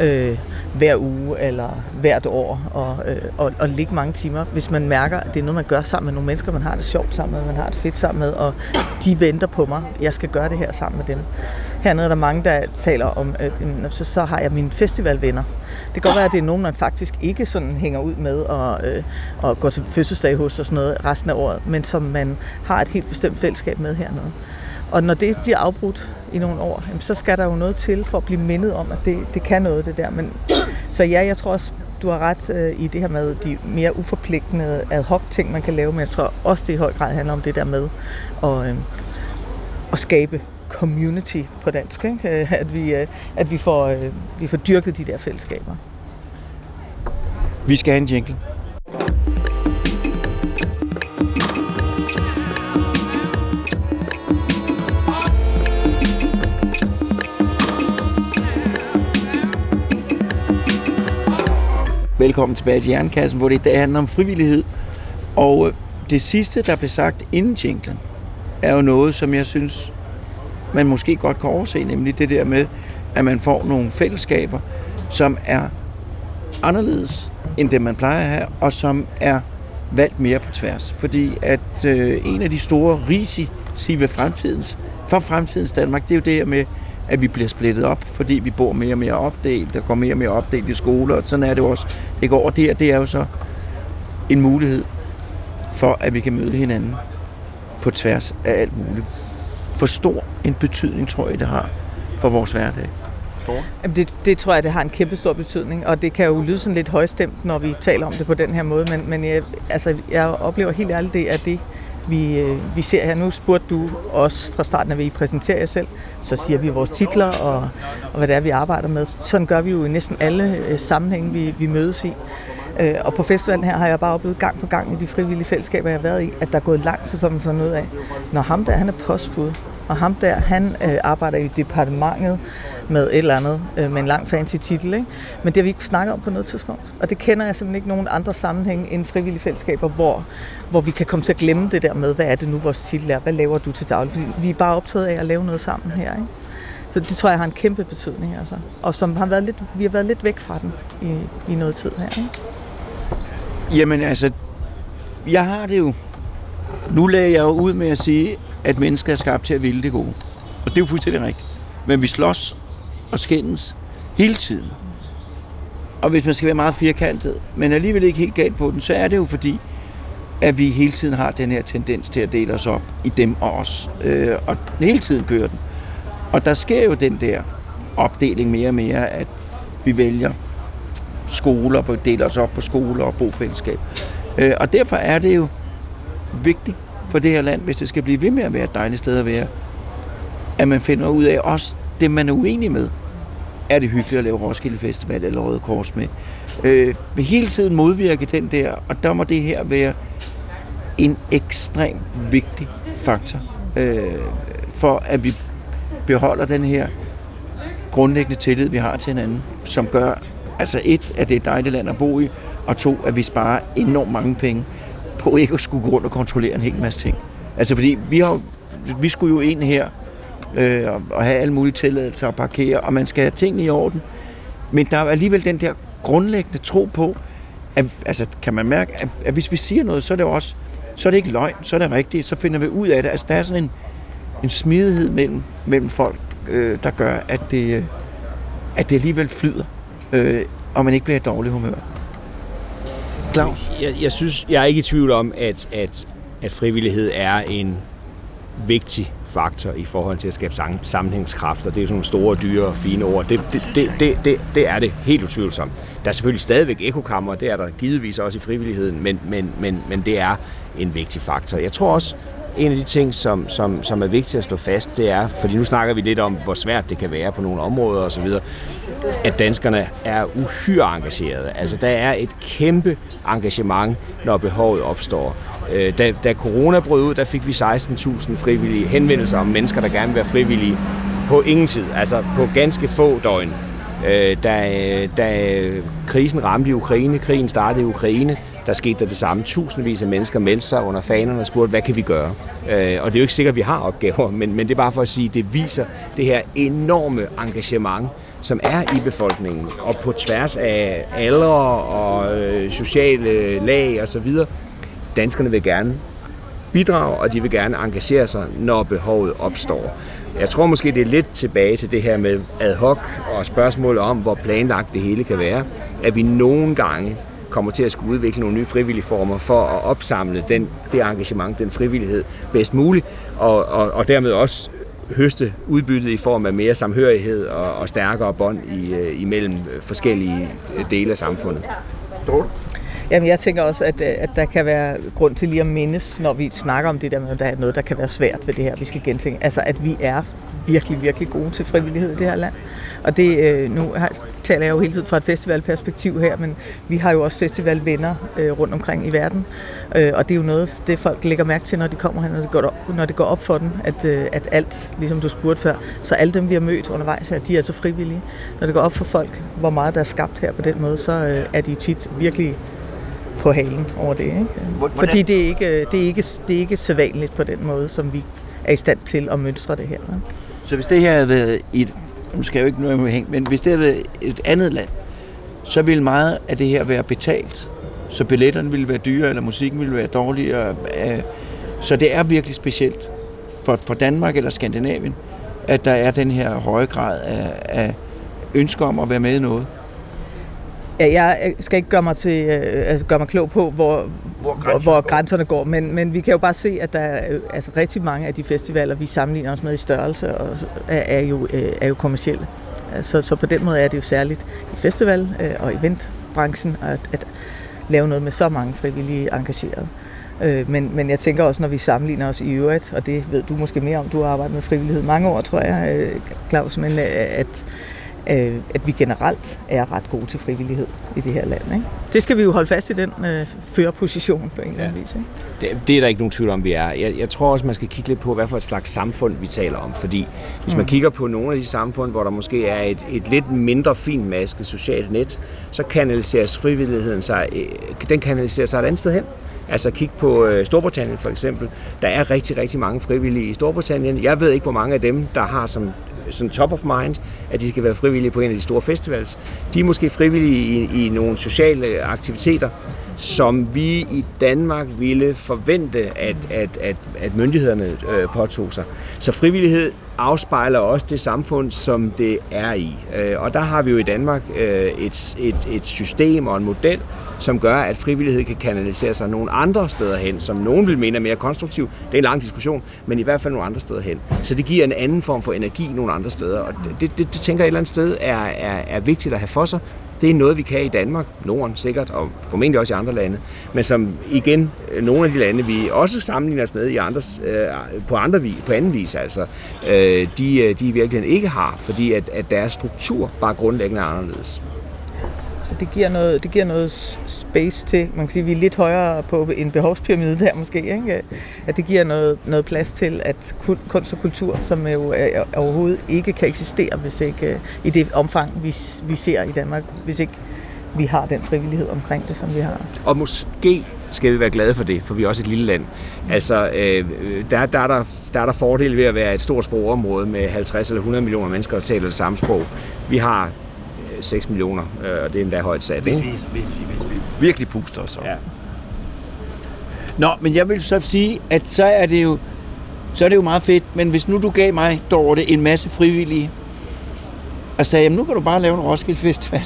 C: øh, hver uge eller hvert år og, øh, og, og ligge mange timer, hvis man mærker, at det er noget, man gør sammen med nogle mennesker, man har det sjovt sammen med, man har det fedt sammen med, og de venter på mig, jeg skal gøre det her sammen med dem. Hernede er der mange, der taler om, øh, så, så har jeg mine festivalvenner. Det kan godt være, at det er nogen, man faktisk ikke sådan hænger ud med og, øh, og går til fødselsdag hos og sådan noget resten af året, men som man har et helt bestemt fællesskab med hernede. Og når det bliver afbrudt i nogle år, så skal der jo noget til for at blive mindet om, at det, det kan noget, det der. Men, så ja, jeg tror også, du har ret øh, i det her med de mere uforpligtende ad hoc ting, man kan lave, men jeg tror også, det i høj grad handler om det der med at, øh, at skabe community på dansk, ikke? At, vi, øh, at vi, får, øh, vi får dyrket de der fællesskaber.
B: Vi skal have en jingle. Velkommen tilbage til Jernkassen, hvor det i dag handler om frivillighed. Og øh, det sidste, der blev sagt inden jinglen, er jo noget, som jeg synes, man måske godt kan overse, nemlig det der med, at man får nogle fællesskaber, som er anderledes end det, man plejer at have, og som er valgt mere på tværs. Fordi at øh, en af de store risici ved fremtidens, for fremtidens Danmark, det er jo det her med, at vi bliver splittet op, fordi vi bor mere og mere opdelt, der går mere og mere opdelt i skoler, og sådan er det også. Det går, og det, det er jo så en mulighed for, at vi kan møde hinanden på tværs af alt muligt. Hvor stor en betydning tror jeg, det har for vores hverdag?
C: Jamen det, det tror jeg, det har en kæmpe stor betydning, og det kan jo lyde sådan lidt højstemt, når vi taler om det på den her måde, men, men jeg, altså, jeg oplever helt ærligt, det er det, vi, øh, vi ser her. Nu spurgte du os fra starten, at vi præsenterer jer selv, så siger vi vores titler og, og hvad det er, vi arbejder med. Sådan gør vi jo i næsten alle øh, sammenhænge, vi, vi mødes i. Øh, og på festivalen her har jeg bare oplevet gang på gang i de frivillige fællesskaber, jeg har været i, at der er gået lang tid, for man får noget af, når ham der, han er postbud, og ham der, han øh, arbejder i departementet med et eller andet, øh, med en lang fancy titel. Ikke? Men det har vi ikke snakket om på noget tidspunkt. Og det kender jeg simpelthen ikke nogen andre sammenhæng end frivillige fællesskaber, hvor, hvor vi kan komme til at glemme det der med, hvad er det nu, vores titel er? Hvad laver du til daglig? Fordi vi er bare optaget af at lave noget sammen her. Ikke? Så det tror jeg har en kæmpe betydning. Altså. Og som har været lidt, vi har været lidt væk fra den i, i noget tid her. Ikke?
B: Jamen altså, jeg har det jo... Nu lagde jeg jo ud med at sige, at mennesker er skabt til at ville det gode. Og det er jo fuldstændig rigtigt. Men vi slås og skændes hele tiden. Og hvis man skal være meget firkantet, men alligevel ikke helt galt på den, så er det jo fordi, at vi hele tiden har den her tendens til at dele os op i dem og os. Øh, og hele tiden kører den. Og der sker jo den der opdeling mere og mere, at vi vælger skoler, deler os op på skoler og bofællesskab. Øh, og derfor er det jo vigtigt for det her land, hvis det skal blive ved med at være et dejligt sted at være, at man finder ud af også det, man er uenig med. Er det hyggeligt at lave Roskilde Festival eller Røde Kors med? Øh, vil hele tiden modvirke den der, og der må det her være en ekstrem vigtig faktor øh, for, at vi beholder den her grundlæggende tillid, vi har til hinanden, som gør, altså et, at det er et dejligt land at bo i, og to, at vi sparer enormt mange penge på ikke at skulle gå rundt og kontrollere en hel masse ting. Altså fordi vi, har, vi skulle jo ind her øh, og have alle mulige tilladelser at parkere, og man skal have tingene i orden. Men der er alligevel den der grundlæggende tro på, at, altså kan man mærke, at, at hvis vi siger noget, så er det også, så er det ikke løgn, så er det rigtigt, så finder vi ud af det. Altså der er sådan en, en smidighed mellem, mellem folk, øh, der gør, at det, øh, at det alligevel flyder, øh, og man ikke bliver i dårlig humør. Claus?
D: Jeg, jeg synes, jeg er ikke i tvivl om, at, at, at frivillighed er en vigtig faktor i forhold til at skabe sammenhængskraft, og det er sådan nogle store, dyre og fine ord. Det, det, det, det, det, det er det helt utvivlsomt. Der er selvfølgelig stadigvæk ekokammer, det er der givetvis også i frivilligheden, men, men, men, men det er en vigtig faktor. Jeg tror også, en af de ting, som, som, som er vigtigt at stå fast, det er, fordi nu snakker vi lidt om, hvor svært det kan være på nogle områder osv., at danskerne er uhyre engagerede. Altså, der er et kæmpe engagement, når behovet opstår. Øh, da, da corona brød ud, der fik vi 16.000 frivillige henvendelser om mennesker, der gerne vil være frivillige på ingen tid, altså på ganske få døgn. Øh, da, øh, da krisen ramte i Ukraine, krigen startede i Ukraine, der skete der det samme. Tusindvis af mennesker meldte sig under fanerne og spurgte, hvad kan vi gøre? Øh, og det er jo ikke sikkert, at vi har opgaver, men, men det er bare for at sige, at det viser det her enorme engagement, som er i befolkningen, og på tværs af aldre og øh, sociale lag osv. Danskerne vil gerne bidrage, og de vil gerne engagere sig, når behovet opstår. Jeg tror måske, det er lidt tilbage til det her med ad hoc og spørgsmålet om, hvor planlagt det hele kan være, at vi nogle gange kommer til at skulle udvikle nogle nye frivillige former for at opsamle den, det engagement, den frivillighed bedst muligt, og, og, og dermed også høste udbyttet i form af mere samhørighed og, og stærkere bånd i, øh, imellem forskellige dele af samfundet.
C: Jamen, jeg tænker også, at, at der kan være grund til lige at mindes, når vi snakker om det der med, at der er noget, der kan være svært ved det her, vi skal gentænke. Altså, at vi er virkelig, virkelig gode til frivillighed i det her land. Og det, øh, nu har, taler jeg jo hele tiden fra et festivalperspektiv her, men vi har jo også festivalvenner øh, rundt omkring i verden. Øh, og det er jo noget, det folk lægger mærke til, når de kommer her, når det går op, når det går op for dem, at, øh, at alt, ligesom du spurgte før, så alle dem, vi har mødt undervejs her, de er altså frivillige. Når det går op for folk, hvor meget der er skabt her på den måde, så øh, er de tit virkelig på halen over det. Ikke? Fordi det er ikke, det, er ikke, det er ikke sædvanligt på den måde, som vi er i stand til at mønstre det her.
B: Så hvis det her havde været et, nu skal jeg jo ikke noget med hænge, men hvis det havde været et andet land, så ville meget af det her være betalt. Så billetterne ville være dyre, eller musikken ville være dårligere. Øh, så det er virkelig specielt for, for Danmark eller Skandinavien, at der er den her høje grad af, af ønsker om at være med i noget.
C: Ja, jeg skal ikke gøre mig, til, øh, altså gøre mig klog på, hvor, hvor, grænserne, hvor grænserne går, men, men vi kan jo bare se, at der er altså, rigtig mange af de festivaler, vi sammenligner os med i størrelse, og, er, er, jo, øh, er jo kommersielle. Så, så på den måde er det jo særligt i festival- øh, og eventbranchen at, at lave noget med så mange frivillige engagerede. Men, men jeg tænker også, når vi sammenligner os i øvrigt, og det ved du måske mere om, du har arbejdet med frivillighed mange år, tror jeg, Claus, men at, øh, at vi generelt er ret gode til frivillighed i det her land. Ikke? Det skal vi jo holde fast i, den øh, førerposition på en eller anden vis. Ikke?
D: Det, det er der ikke nogen tvivl om, vi er. Jeg, jeg tror også, man skal kigge lidt på, hvad for et slags samfund vi taler om. Fordi hvis man mm. kigger på nogle af de samfund, hvor der måske er et, et lidt mindre finmasket socialt net, så kanaliseres frivilligheden sig, øh, den kanaliserer sig et andet sted hen. Altså kig på øh, Storbritannien for eksempel. Der er rigtig, rigtig mange frivillige i Storbritannien. Jeg ved ikke, hvor mange af dem, der har som sådan top of mind, at de skal være frivillige på en af de store festivals. De er måske frivillige i, i nogle sociale aktiviteter, som vi i Danmark ville forvente, at, at, at, at myndighederne øh, påtog sig. Så frivillighed afspejler også det samfund, som det er i. Øh, og der har vi jo i Danmark øh, et, et, et system og en model, som gør, at frivillighed kan kanalisere sig nogle andre steder hen, som nogen vil mene er mere konstruktiv. Det er en lang diskussion, men i hvert fald nogle andre steder hen. Så det giver en anden form for energi nogle andre steder, og det, det, det tænker jeg et eller andet sted er, er, er vigtigt at have for sig. Det er noget, vi kan i Danmark, Norden sikkert, og formentlig også i andre lande, men som igen, øh, nogle af de lande, vi også sammenligner os med i andres, øh, på, andre på anden vis, altså, øh, de, øh, de i virkeligheden ikke har, fordi at, at deres struktur bare grundlæggende er anderledes.
C: Det giver noget, det giver noget space til, man kan sige, vi er lidt højere på en behovspyramide der måske, ikke? at det giver noget, noget plads til, at kunst og kultur, som jo overhovedet ikke kan eksistere, hvis ikke øh, i det omfang, vi, vi ser i Danmark, hvis ikke vi har den frivillighed omkring det, som vi har.
D: Og måske skal vi være glade for det, for vi er også et lille land. Altså, øh, der, der, er der, der er der fordele ved at være et stort sprogområde med 50 eller 100 millioner mennesker, der taler det samme sprog. Vi har 6 millioner, øh, og det er endda højt sat.
B: Hvis vi, hvis, vi, hvis vi virkelig puster os op. Ja. Nå, men jeg vil så sige, at så er det jo så er det jo meget fedt, men hvis nu du gav mig, Dorte, en masse frivillige, og sagde, jamen nu kan du bare lave en Roskilde Festival.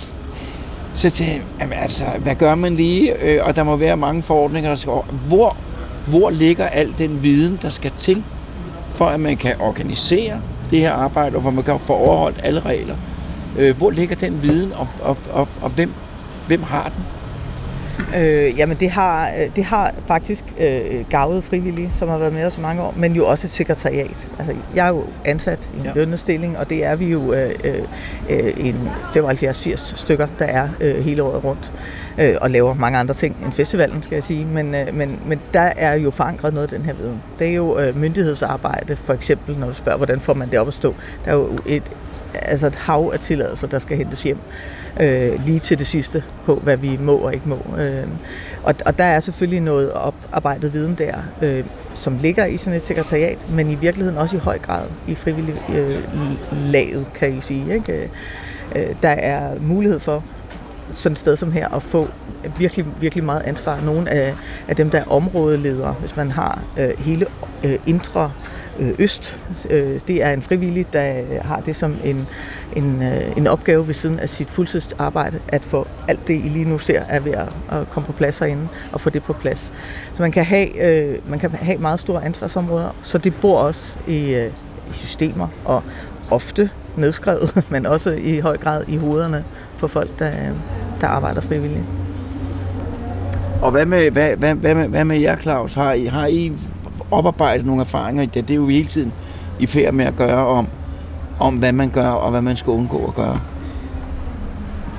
B: Så til, jamen altså, hvad gør man lige? Øh, og der må være mange forordninger, der skal Hvor, hvor ligger al den viden, der skal til, for at man kan organisere det her arbejde, og hvor man kan få overholdt alle regler? Øh, hvor ligger den viden, og, og, og, og hvem, hvem har den?
C: Øh, jamen det har, det har faktisk øh, gavet frivillige, som har været med os i mange år, men jo også et sekretariat. Altså, jeg er jo ansat i en ja. lønnestilling, og det er vi jo øh, øh, en 75-80 stykker, der er øh, hele året rundt øh, og laver mange andre ting end festivalen, skal jeg sige. Men, øh, men, men der er jo forankret noget af den her viden. Det er jo øh, myndighedsarbejde, for eksempel, når du spørger, hvordan får man det op at stå. Der er jo et, altså et hav af tilladelser, der skal hentes hjem øh, Øh, lige til det sidste på, hvad vi må og ikke må. Øh, og, og der er selvfølgelig noget oparbejdet viden der, øh, som ligger i sådan et sekretariat, men i virkeligheden også i høj grad i frivillig øh, laget, kan I sige. Ikke? Øh, der er mulighed for sådan et sted som her at få virkelig, virkelig meget ansvar. Nogle af, af dem, der er områdeledere, hvis man har øh, hele øh, indre øh, Øst. Øh, det er en frivillig, der har det som en, en, øh, en opgave ved siden af sit fuldtidsarbejde, at få alt det, I lige nu ser, er ved at, at komme på plads herinde, og få det på plads. Så man kan have, øh, man kan have meget store ansvarsområder, så det bor også i, øh, i systemer, og ofte nedskrevet, men også i høj grad i hovederne på folk, der, der arbejder frivilligt.
B: Og hvad med, hvad, hvad, hvad, med, hvad med jer, Claus? Har I, har I oparbejdet nogle erfaringer i det? Det er jo hele tiden i færd med at gøre om, om, hvad man gør og hvad man skal undgå at gøre.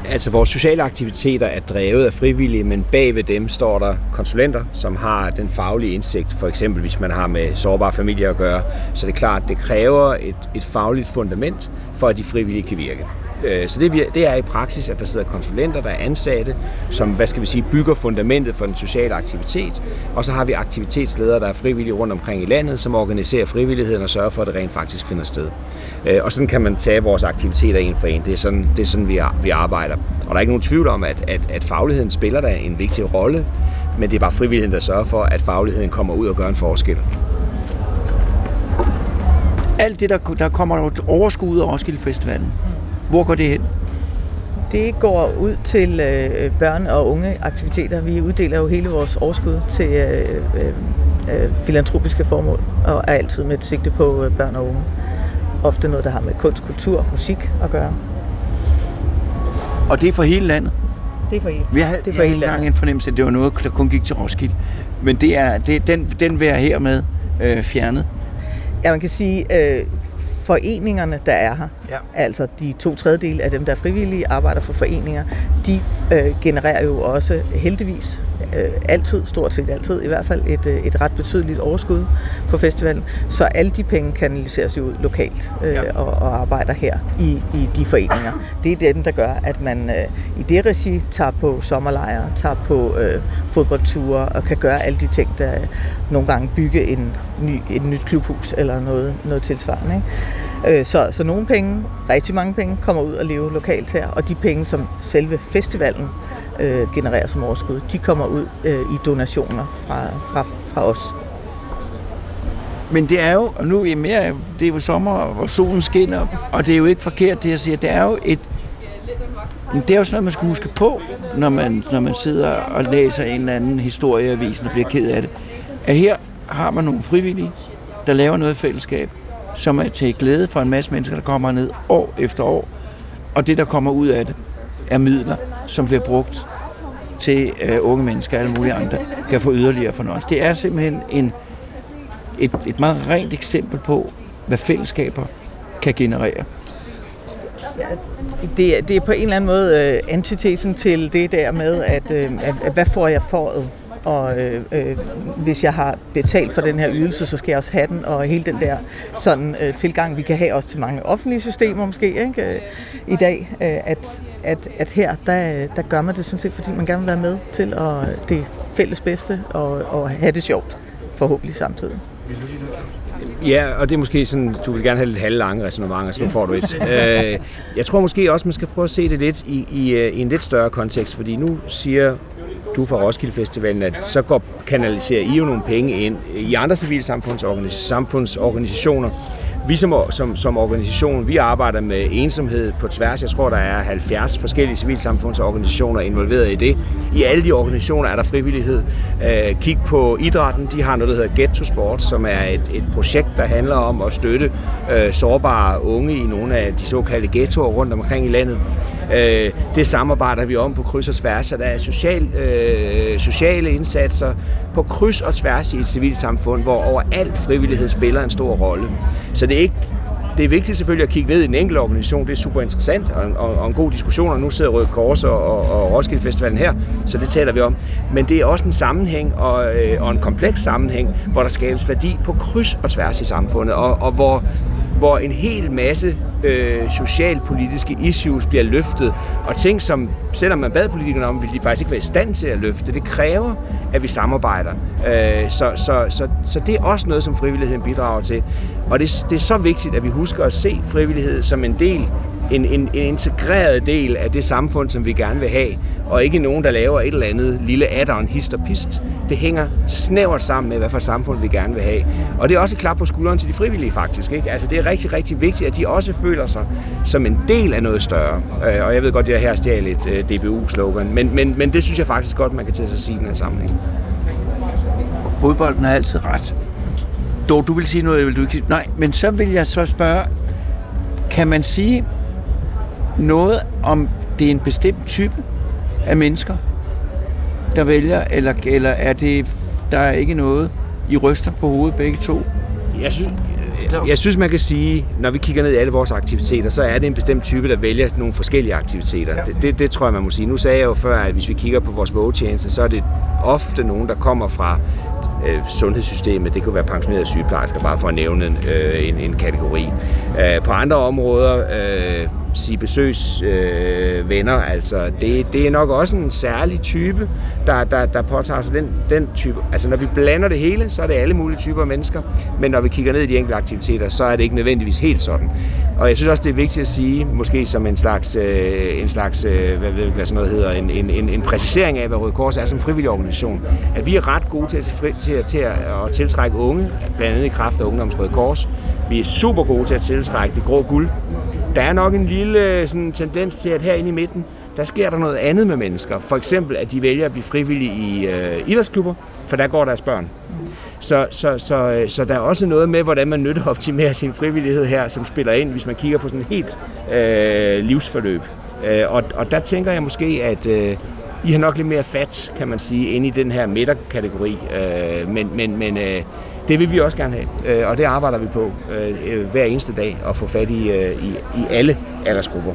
D: Altså vores sociale aktiviteter er drevet af frivillige, men bag ved dem står der konsulenter, som har den faglige indsigt, for eksempel hvis man har med sårbare familier at gøre. Så det er klart, det kræver et, et fagligt fundament, for at de frivillige kan virke. Øh, så det, det er i praksis, at der sidder konsulenter, der er ansatte, som hvad skal vi sige, bygger fundamentet for den sociale aktivitet. Og så har vi aktivitetsledere, der er frivillige rundt omkring i landet, som organiserer frivilligheden og sørger for, at det rent faktisk finder sted. Øh, og sådan kan man tage vores aktiviteter en for en. Det er sådan, det er sådan vi, vi arbejder. Og der er ikke nogen tvivl om, at, at, at fagligheden spiller der en vigtig rolle, men det er bare frivilligheden, der sørger for, at fagligheden kommer ud og gør en forskel.
B: Alt det, der, der kommer et overskud af Roskilde Festivalen, hvor går det hen?
C: Det går ud til øh, børn- og unge aktiviteter. Vi uddeler jo hele vores overskud til øh, øh, øh, filantropiske formål, og er altid med et sigte på øh, børn og unge. Ofte noget, der har med kunst, kultur, musik at gøre.
B: Og det er for hele landet?
C: Det er for hele,
B: Vi har, det er for hele landet. en fornemmelse, at det var noget, der kun gik til Roskilde. Men det er, det, den, den vil jeg hermed øh, fjernet.
C: Ja, man kan sige, øh, foreningerne, der er her, ja. altså de to tredjedel af dem, der er frivillige, arbejder for foreninger, de øh, genererer jo også heldigvis øh, altid, stort set altid i hvert fald, et, øh, et ret betydeligt overskud på festivalen. Så alle de penge kanaliseres jo lokalt øh, ja. og, og arbejder her i, i de foreninger. Det er dem, der gør, at man øh, i det regi tager på sommerlejre, tager på øh, fodboldture og kan gøre alle de ting, der nogle gange bygge en ny, et nyt klubhus eller noget, noget tilsvarende. Ikke? Øh, så, så nogle penge, rigtig mange penge, kommer ud og leve lokalt her, og de penge, som selve festivalen øh, genererer som overskud, de kommer ud øh, i donationer fra, fra, fra os.
B: Men det er jo, og nu er mere, det er jo sommer, og solen skinner, og det er jo ikke forkert det, jeg siger. Det er jo et, det er jo sådan noget, man skal huske på, når man, når man sidder og læser en eller anden historie avisen og bliver ked af det. At her har man nogle frivillige, der laver noget fællesskab, som er til glæde for en masse mennesker, der kommer ned år efter år. Og det, der kommer ud af det, er midler, som bliver brugt til øh, unge mennesker og alle mulige andre, kan få yderligere fornøjelse. Det er simpelthen en, et, et meget rent eksempel på, hvad fællesskaber kan generere.
C: Det, det er på en eller anden måde øh, antitesen til det der med, at, øh, at, at hvad får jeg foråret? Og øh, øh, hvis jeg har betalt for den her ydelse, så skal jeg også have den, og hele den der sådan øh, tilgang, vi kan have også til mange offentlige systemer måske ikke? Øh, i dag, øh, at, at, at her, der, der gør man det sådan set, fordi man gerne vil være med til at, det fælles bedste og, og have det sjovt, forhåbentlig samtidig.
D: Ja, og det er måske sådan, du vil gerne have lidt halvlange resonementer, så nu får du et. øh, jeg tror måske også, man skal prøve at se det lidt i, i, øh, i en lidt større kontekst, fordi nu siger du fra Roskilde Festivalen, at så går, kanaliserer I jo nogle penge ind i andre civilsamfundsorganisationer. Vi som, som, som organisation, vi arbejder med ensomhed på tværs. Jeg tror, der er 70 forskellige civilsamfundsorganisationer involveret i det. I alle de organisationer er der frivillighed. Øh, kig på idrætten. De har noget, der hedder Get to Sport, som er et, et projekt, der handler om at støtte øh, sårbare unge i nogle af de såkaldte ghettoer rundt omkring i landet. Øh, det samarbejder vi om på kryds og tværs, så der er social, øh, sociale indsatser på kryds og tværs i et civilsamfund, hvor overalt frivillighed spiller en stor rolle. Så det er ikke det er vigtigt selvfølgelig at kigge ned i den enkelte organisation. Det er super interessant og, og, og en god diskussion, og nu sidder Røde Kors og, og, og Roskilde Festivalen her, så det taler vi om. Men det er også en sammenhæng og, øh, og en kompleks sammenhæng, hvor der skabes værdi på kryds og tværs i samfundet, og, og hvor, hvor en hel masse øh, socialpolitiske issues bliver løftet, og ting, som selvom man bad politikerne om, ville de faktisk ikke være i stand til at løfte. Det kræver, at vi samarbejder. Øh, så, så, så, så det er også noget, som frivilligheden bidrager til. Og det, det er så vigtigt, at vi husker at se frivillighed som en del en, en, en integreret del af det samfund, som vi gerne vil have, og ikke nogen, der laver et eller andet lille add-on, hist og pist. Det hænger snævert sammen med, hvad for samfund vi gerne vil have. Og det er også et klap på skulderen til de frivillige, faktisk. Ikke? Altså, det er rigtig, rigtig vigtigt, at de også føler sig som en del af noget større. Øh, og jeg ved godt, at jeg her stjal et øh, DBU-slogan, men, men, men det synes jeg faktisk godt, man kan tage sig at sige i den her sammenhæng.
B: Fodbolden har altid ret. Dog, du vil sige noget, eller vil du ikke? Nej, men så vil jeg så spørge, kan man sige noget om, det er en bestemt type af mennesker, der vælger, eller, eller er det, der er ikke noget, I ryster på hovedet begge to?
D: Jeg synes, jeg synes, man kan sige, når vi kigger ned i alle vores aktiviteter, så er det en bestemt type, der vælger nogle forskellige aktiviteter. Ja. Det, det, det tror jeg, man må sige. Nu sagde jeg jo før, at hvis vi kigger på vores vågetjeneste, så er det ofte nogen, der kommer fra øh, sundhedssystemet. Det kunne være pensionerede sygeplejersker, bare for at nævne en, øh, en, en kategori. Øh, på andre områder, øh, sige besøgsvenner, øh, venner, altså det, det er nok også en særlig type, der, der, der påtager sig den, den type. Altså når vi blander det hele, så er det alle mulige typer af mennesker, men når vi kigger ned i de enkelte aktiviteter, så er det ikke nødvendigvis helt sådan. Og jeg synes også, det er vigtigt at sige, måske som en slags, øh, en slags øh, hvad, hvad, hvad sådan noget hedder, en, en, en, en præcisering af, hvad Røde Kors er som frivillig organisation, at vi er ret gode til at, til, til at, at tiltrække unge, blandt andet i kraft af Ungdoms Røde Kors. Vi er super gode til at tiltrække det grå guld. Der er nok en lille sådan, tendens til, at herinde i midten, der sker der noget andet med mennesker. For eksempel, at de vælger at blive frivillige i øh, idrætsklubber, for der går deres børn. Så, så, så, så der er også noget med, hvordan man nytter optimerer sin frivillighed her, som spiller ind, hvis man kigger på sådan et helt øh, livsforløb. Øh, og, og der tænker jeg måske, at øh, I har nok lidt mere fat, kan man sige, inde i den her midterkategori. Øh, men men, men øh, det vil vi også gerne have, øh, og det arbejder vi på øh, hver eneste dag, at få fat i, øh, i, i alle aldersgrupper.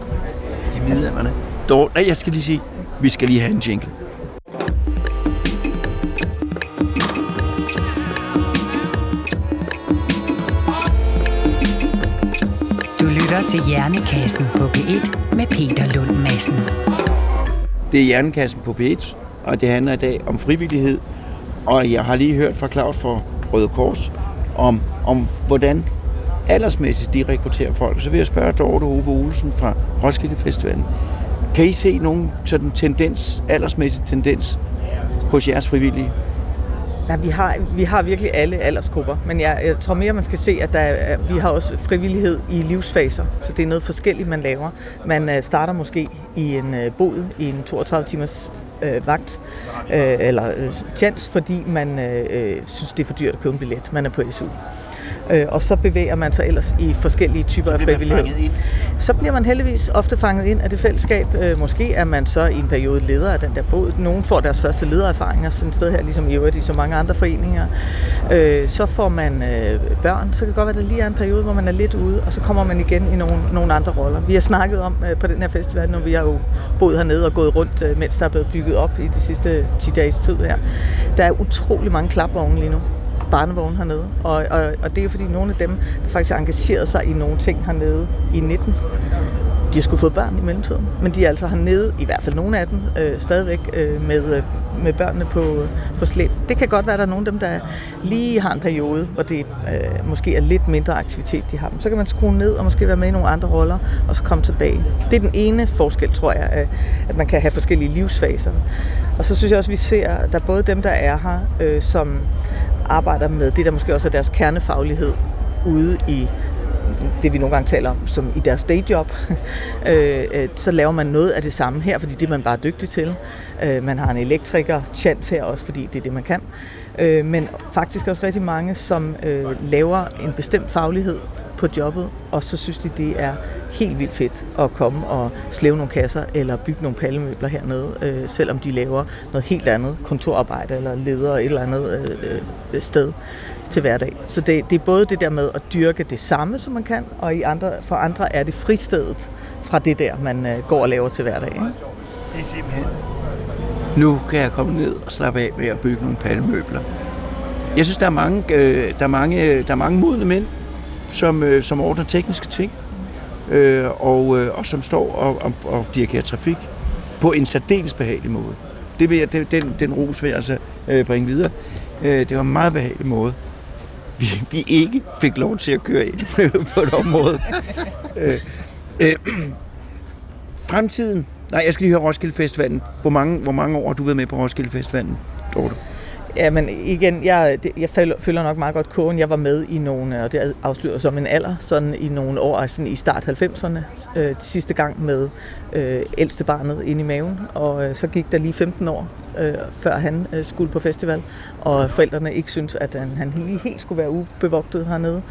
B: De midlerne. Dog, nej, jeg skal lige sige, vi skal lige have en jingle.
A: Du lytter til Hjernekassen på P1 med Peter Lund Madsen.
B: Det er Hjernekassen på P1, og det handler i dag om frivillighed. Og jeg har lige hørt fra Claus fra Røde Kors om, om hvordan aldersmæssigt de rekrutterer folk. Så vil jeg spørge Dorte Ove Olsen fra Roskilde Festivalen. Kan I se nogen sådan tendens, aldersmæssig tendens hos jeres frivillige?
C: Ja, vi har, vi har virkelig alle aldersgrupper, men jeg, jeg tror mere, man skal se, at der, er- vi har også frivillighed i livsfaser, så det er noget forskelligt, man laver. Man øh, starter måske i en øh, bod i en 32 timers øh, vagt, øh, eller øh, tjans, fordi man øh, øh, synes, det er for dyrt at købe en billet. Man er på SU. Øh, og så bevæger man sig ellers i forskellige typer af frivillighed. Så bliver man heldigvis ofte fanget ind af det fællesskab. Øh, måske er man så i en periode leder af den der båd. Nogle får deres første ledererfaringer sådan et sted her, ligesom i øvrigt i så mange andre foreninger. Øh, så får man øh, børn. Så kan det godt være, at der lige er en periode, hvor man er lidt ude, og så kommer man igen i nogle, nogle andre roller. Vi har snakket om øh, på den her festival, når vi har jo boet hernede og gået rundt, øh, mens der er blevet bygget op i de sidste 10 dages tid her. Der er utrolig mange klapvogne lige nu barnevogn hernede. Og, og, og det er fordi nogle af dem, der faktisk har engageret sig i nogle ting hernede i 19, de har skulle fået børn i mellemtiden. Men de er altså hernede, i hvert fald nogle af dem, øh, stadigvæk øh, med, øh, med børnene på, på slæb. Det kan godt være, at der er nogle af dem, der lige har en periode, hvor det øh, måske er lidt mindre aktivitet, de har. Men så kan man skrue ned og måske være med i nogle andre roller, og så komme tilbage. Det er den ene forskel, tror jeg, at- at man kan have forskellige livsfaser. Og så synes jeg også, at vi ser, at der er både dem, der er her, øh, som arbejder med det, der måske også er deres kernefaglighed ude i det vi nogle gange taler om som i deres dayjob, øh, øh, så laver man noget af det samme her, fordi det er man bare dygtig til. Øh, man har en elektriker chance her også, fordi det er det, man kan. Øh, men faktisk også rigtig mange, som øh, laver en bestemt faglighed på jobbet, og så synes de, det er helt vildt fedt at komme og slæve nogle kasser eller bygge nogle pallemøbler hernede, øh, selvom de laver noget helt andet, kontorarbejde eller leder et eller andet øh, øh, sted til hverdag. Så det, det er både det der med at dyrke det samme, som man kan, og i andre, for andre er det fristedet fra det der, man øh, går og laver til hverdag. Ikke?
B: Det er simpelthen... Nu kan jeg komme ned og slappe af med at bygge nogle pallemøbler. Jeg synes, der er mange, øh, der er mange, øh, der er mange modne mænd, som, øh, som ordner tekniske ting, øh, og, øh, og som står og, og, og dirigerer trafik på en særdeles behagelig måde. Det vil jeg, det, den, den ros vil jeg altså øh, bringe videre. Øh, det var en meget behagelig måde. Vi, vi ikke fik lov til at køre ind på et område. øh, øh, fremtiden. Nej, jeg skal lige høre Roskilde Festivalen. Hvor mange, hvor mange år har du været med på Roskilde Festivalen, Dorte?
C: Ja, men igen, jeg, jeg føler nok meget godt kogen. Jeg var med i nogle, og det afslører som en alder, sådan i nogle år, altså sådan i start 90'erne, øh, sidste gang med øh, ældste barnet inde i maven, og øh, så gik der lige 15 år, øh, før han øh, skulle på festival, og forældrene ikke syntes, at han, han lige helt skulle være ubevogtet hernede.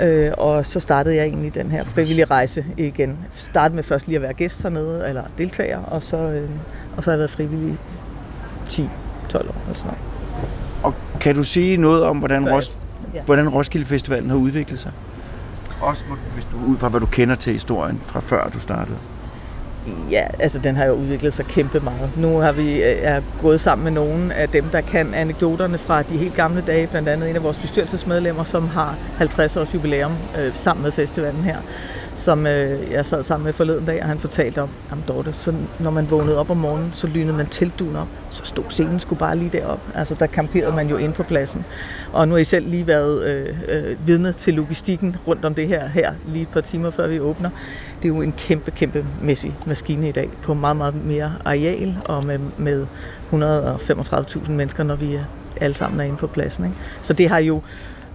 C: Øh, og så startede jeg egentlig den her frivillige rejse igen. Startede med først lige at være gæst hernede, eller deltager, og så, øh, og så har jeg været frivillig 10-12 år eller sådan noget.
B: Og kan du sige noget om, hvordan, Ros-
C: ja.
B: hvordan Roskilde Festivalen har udviklet sig? Også hvis du ud fra, hvad du kender til historien fra før du startede.
C: Ja, altså den har jo udviklet sig kæmpe meget. Nu har vi øh, er gået sammen med nogle af dem, der kan anekdoterne fra de helt gamle dage, blandt andet en af vores bestyrelsesmedlemmer, som har 50 års jubilæum øh, sammen med festivalen her, som øh, jeg sad sammen med forleden dag, og han fortalte om, jamen Dorte, så når man vågnede op om morgenen, så lynede man teltduen op, så stod scenen skulle bare lige derop. Altså der kamperede man jo ind på pladsen. Og nu har I selv lige været øh, øh, vidne til logistikken rundt om det her, her lige et par timer før vi åbner. Det er jo en kæmpe, kæmpe mæssig maskine i dag på meget, meget mere areal og med, med 135.000 mennesker, når vi er alle sammen er inde på pladsen. Ikke? Så det har jo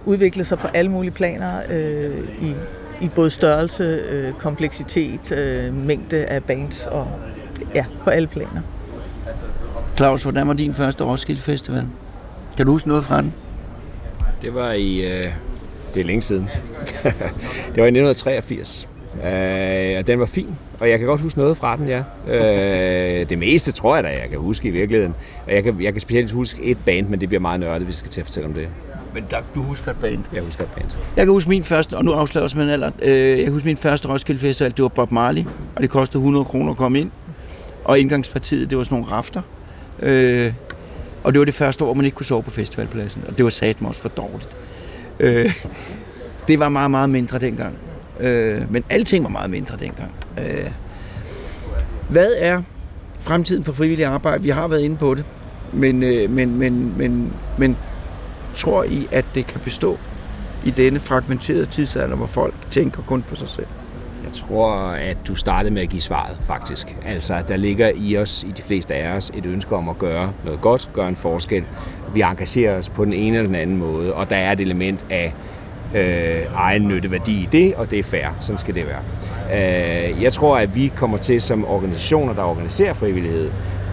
C: udviklet sig på alle mulige planer øh, i, i både størrelse, øh, kompleksitet, øh, mængde af bands og ja, på alle planer.
B: Claus, hvordan var din første Roskilde Festival? Kan du huske noget fra den?
D: Det var i... Øh, det er længe siden. det var i 1983. Øh, og den var fin, og jeg kan godt huske noget fra den, ja. Øh, det meste tror jeg da, jeg kan huske i virkeligheden. Og jeg kan, jeg kan specielt huske et band, men det bliver meget nørdet, hvis vi skal til at fortælle om det.
B: Men der, du husker et band.
D: Jeg husker et band.
B: Jeg kan huske min første, og nu afslører jeg simpelthen alder. Øh, jeg kan huske min første Roskilde Festival, det var Bob Marley, og det kostede 100 kroner at komme ind. Og indgangspartiet, det var sådan nogle rafter. Øh, og det var det første år, man ikke kunne sove på festivalpladsen, og det var satme også for dårligt. Øh, det var meget, meget mindre dengang. Øh, men alting var meget mindre dengang. Øh, hvad er fremtiden for frivillig arbejde? Vi har været inde på det, men, øh, men, men, men, men tror I, at det kan bestå i denne fragmenterede tidsalder, hvor folk tænker kun på sig selv?
D: Jeg tror, at du startede med at give svaret, faktisk. Altså, der ligger i os, i de fleste af os, et ønske om at gøre noget godt, gøre en forskel. Vi engagerer os på den ene eller den anden måde, og der er et element af øh, egen nytteværdi i det, og det er fair. Sådan skal det være. Øh, jeg tror, at vi kommer til som organisationer, der organiserer frivillighed,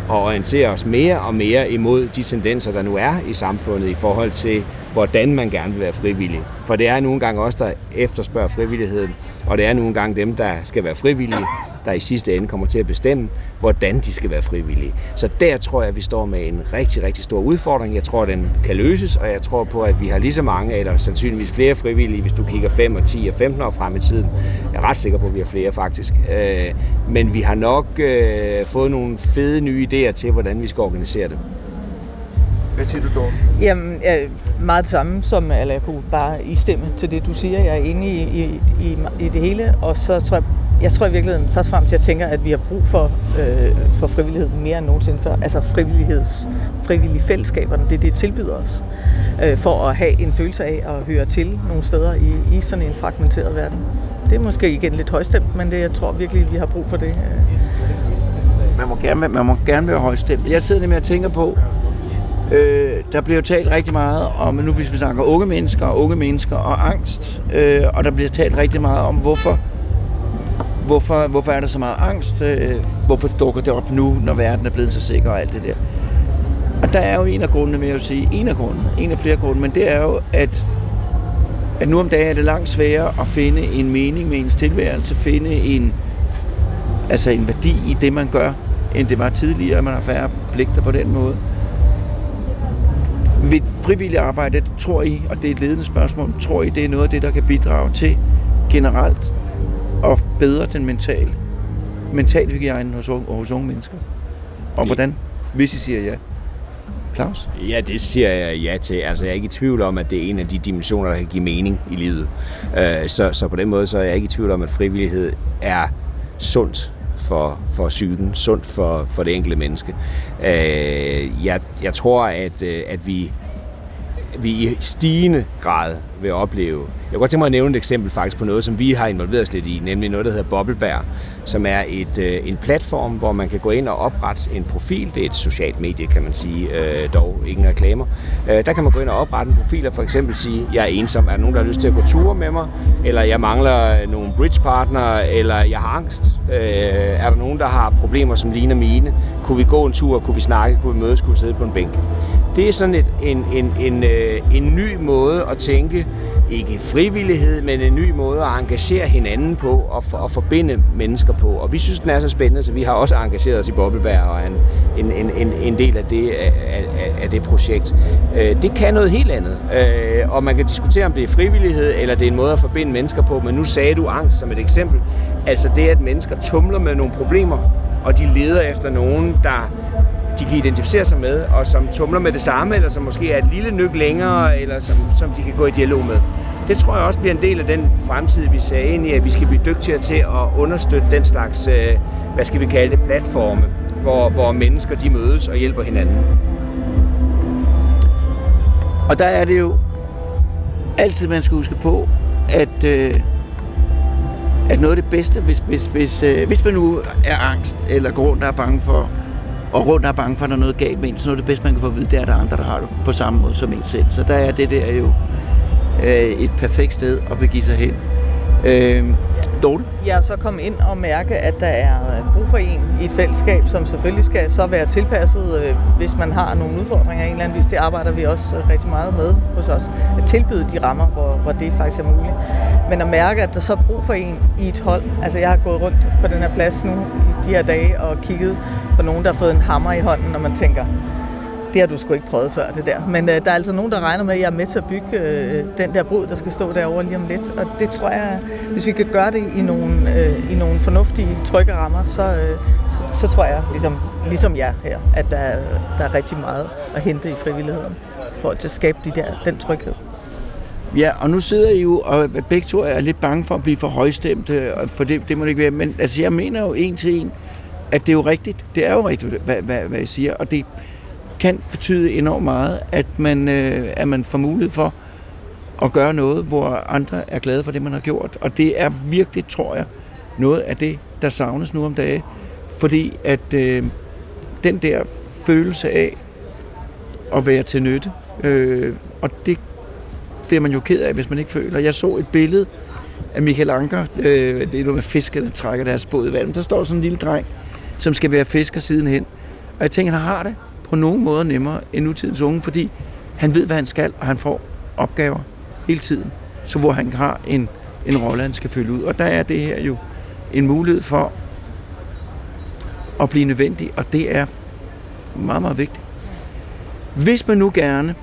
D: og orientere os mere og mere imod de tendenser, der nu er i samfundet i forhold til, hvordan man gerne vil være frivillig. For det er nogle gange også der efterspørger frivilligheden, og det er nogle gange dem, der skal være frivillige, der i sidste ende kommer til at bestemme, hvordan de skal være frivillige. Så der tror jeg, at vi står med en rigtig, rigtig stor udfordring. Jeg tror, at den kan løses, og jeg tror på, at vi har lige så mange, eller sandsynligvis flere frivillige, hvis du kigger 5 og 10 og 15 år frem i tiden. Jeg er ret sikker på, at vi har flere faktisk. Øh, men vi har nok øh, fået nogle fede nye idéer til, hvordan vi skal organisere det.
B: Hvad siger du, Dorte?
C: Jamen, jeg, meget det samme som, eller jeg kunne bare istemme til det, du siger. Jeg er inde i, i, i, i det hele, og så tror jeg, jeg tror i virkeligheden først og fremmest, jeg tænker, at vi har brug for, øh, for frivillighed mere end nogensinde før. Altså frivilligheds, frivillige fællesskaberne, det er det, tilbyder os. Øh, for at have en følelse af at høre til nogle steder i, i sådan en fragmenteret verden. Det er måske igen lidt højstemt, men det, jeg tror virkelig, vi har brug for det.
B: Man må gerne, man må gerne være højstemt. Jeg sidder nemlig og tænker på, øh, der bliver talt rigtig meget om, nu hvis vi snakker unge mennesker, unge mennesker og angst, øh, og der bliver talt rigtig meget om, hvorfor hvorfor, hvorfor er der så meget angst? Øh, hvorfor dukker det op nu, når verden er blevet så sikker og alt det der? Og der er jo en af grundene, med at sige, en af grundene, en af flere grunde, men det er jo, at, at nu om dagen er det langt sværere at finde en mening med ens tilværelse, finde en, altså en værdi i det, man gør, end det var tidligere, man har færre pligter på den måde. Ved frivilligt arbejde, det tror I, og det er et ledende spørgsmål, tror I, det er noget af det, der kan bidrage til generelt og bedre den mentale, mental hygiejne hos, hos unge mennesker? Og hvordan, hvis I siger ja? Claus?
D: Ja, det siger jeg ja til. Altså, jeg er ikke i tvivl om, at det er en af de dimensioner, der kan give mening i livet. Øh, så, så på den måde så er jeg ikke i tvivl om, at frivillighed er sundt for, for psyken, sundt for, for det enkelte menneske. Øh, jeg, jeg tror, at, øh, at vi vi i stigende grad vil opleve. Jeg kunne godt tænke mig at nævne et eksempel faktisk på noget, som vi har involveret os lidt i, nemlig noget, der hedder Bobbelbær, som er et, øh, en platform, hvor man kan gå ind og oprette en profil. Det er et socialt medie, kan man sige, øh, dog ingen reklamer. Øh, der kan man gå ind og oprette en profil og for eksempel sige, jeg er ensom, er der nogen, der har lyst til at gå ture med mig? Eller jeg mangler nogle bridgepartner, eller jeg har angst. Øh, er der nogen, der har problemer, som ligner mine? Kunne vi gå en tur? Kunne vi snakke? Kunne vi mødes? Kunne vi sidde på en bænk? Det er sådan et, en, en, en, øh, en ny måde at tænke, ikke frivillighed, men en ny måde at engagere hinanden på og, for, og forbinde mennesker på. Og vi synes, den er så spændende, så vi har også engageret os i Bobbelberg og er en, en, en, en del af det, af, af, af det projekt. Øh, det kan noget helt andet, øh, og man kan diskutere, om det er frivillighed, eller det er en måde at forbinde mennesker på, men nu sagde du angst som et eksempel. Altså det, at mennesker tumler med nogle problemer, og de leder efter nogen, der de kan identificere sig med, og som tumler med det samme, eller som måske er et lille nyk længere, eller som, som de kan gå i dialog med. Det tror jeg også bliver en del af den fremtid, vi ser ind i, at vi skal blive dygtigere til at understøtte den slags, øh, hvad skal vi kalde det, platforme, hvor, hvor mennesker de mødes og hjælper hinanden.
B: Og der er det jo altid, man skal huske på, at, øh, at noget af det bedste, hvis, hvis, hvis, øh, hvis man nu er angst, eller går rundt og er bange for og rundt er bange for, at der er noget galt med en, så noget af det bedste, man kan få at vide, det er, at der er andre, der har det på samme måde som en selv. Så der er det der jo øh, et perfekt sted at begive sig hen. Øh, Dorte?
C: Ja, så komme ind og mærke, at der er brug for en i et fællesskab, som selvfølgelig skal så være tilpasset, øh, hvis man har nogle udfordringer af en eller anden vis. Det arbejder vi også øh, rigtig meget med hos os. At tilbyde de rammer, hvor, hvor det faktisk er muligt. Men at mærke, at der så er brug for en i et hold. Altså jeg har gået rundt på den her plads nu i de her dage og kigget på nogen, der har fået en hammer i hånden, når man tænker, det har du sgu ikke prøvet før, det der. Men øh, der er altså nogen, der regner med, at jeg er med til at bygge øh, den der brud, der skal stå derovre lige om lidt. Og det tror jeg, hvis vi kan gøre det i nogle, øh, i nogle fornuftige, trygge rammer, så, øh, så, så tror jeg, ligesom, ligesom jeg her, at der, der er rigtig meget at hente i frivilligheden for at skabe de der, den tryghed.
B: Ja, og nu sidder I jo, og begge to er lidt bange for at blive for højstemte, for det, det må det ikke være. Men altså, jeg mener jo en til en, at det er jo rigtigt. Det er jo rigtigt, hvad, hvad, hvad jeg siger. Og det, kan betyde enormt meget, at man, øh, at man får mulighed for at gøre noget, hvor andre er glade for det, man har gjort. Og det er virkelig, tror jeg, noget af det, der savnes nu om dagen. Fordi at øh, den der følelse af at være til nytte, øh, og det bliver man jo ked af, hvis man ikke føler. Jeg så et billede af Michael Anker, øh, det er noget med fisker, der trækker deres båd i vandet. Der står sådan en lille dreng, som skal være fisker sidenhen. Og jeg tænker, han har det på nogen måde nemmere end nutidens unge, fordi han ved, hvad han skal, og han får opgaver hele tiden, så hvor han har en, en rolle, han skal fylde ud. Og der er det her jo en mulighed for at blive nødvendig, og det er meget, meget vigtigt. Hvis man nu gerne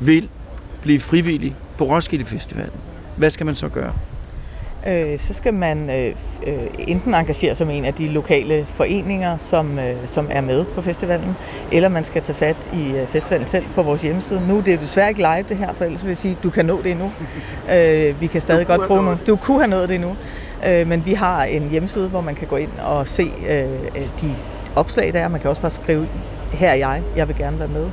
B: vil blive frivillig på Roskilde Festivalen, hvad skal man så gøre?
C: Øh, så skal man øh, øh, enten engagere sig med en af de lokale foreninger, som, øh, som er med på festivalen, eller man skal tage fat i øh, festivalen selv på vores hjemmeside. Nu det er det desværre ikke live det her, for ellers vil jeg sige, at du kan nå det endnu. Øh, vi kan stadig godt bruge noget. Du kunne have nået det endnu. Øh, men vi har en hjemmeside, hvor man kan gå ind og se øh, de opslag, der er. Man kan også bare skrive, her er jeg, jeg vil gerne være med.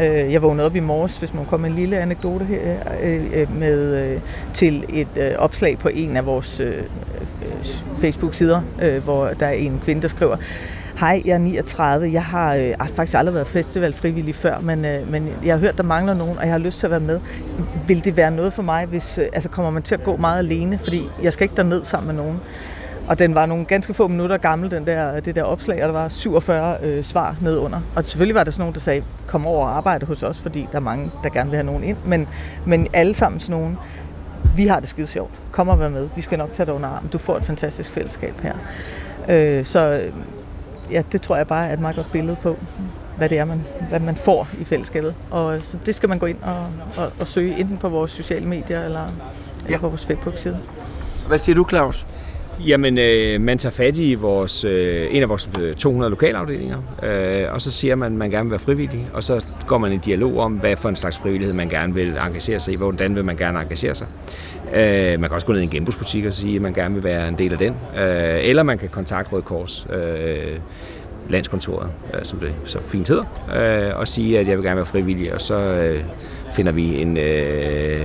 C: Øh, jeg vågnede op i morges, hvis man kommer en lille anekdote her, øh, øh, med, øh, til et øh, opslag på en af vores øh, Facebook-sider, hvor der er en kvinde, der skriver, Hej, jeg er 39. Jeg har øh, faktisk aldrig været festival frivillig før, men, øh, men jeg har hørt, der mangler nogen, og jeg har lyst til at være med. Vil det være noget for mig, hvis øh, altså kommer man til at gå meget alene? Fordi jeg skal ikke derned sammen med nogen. Og den var nogle ganske få minutter gammel, den der, det der opslag, og der var 47 øh, svar nedunder. Og selvfølgelig var der sådan nogen, der sagde, kom over og arbejde hos os, fordi der er mange, der gerne vil have nogen ind. Men, men alle sammen sådan nogen, vi har det skide sjovt. Kom og vær med. Vi skal nok tage dig under armen. Du får et fantastisk fællesskab her. Øh, så ja, det tror jeg bare er et meget godt billede på, hvad det er, man, hvad man får i fællesskabet. Og øh, så det skal man gå ind og, og, og søge enten på vores sociale medier eller, eller på vores Facebook-side.
B: Hvad siger du, Claus?
D: Jamen, øh, man tager fat i vores, øh, en af vores øh, 200 lokalafdelinger, øh, og så siger man, at man gerne vil være frivillig, og så går man i dialog om, hvad for en slags frivillighed man gerne vil engagere sig i, hvordan vil man gerne engagere sig. Øh, man kan også gå ned i en genbrugsbutik og sige, at man gerne vil være en del af den, øh, eller man kan kontakte Røde Kors. Øh, landskontoret, øh, som det så fint hedder, øh, og sige, at jeg vil gerne være frivillig, og så øh, finder vi en, øh,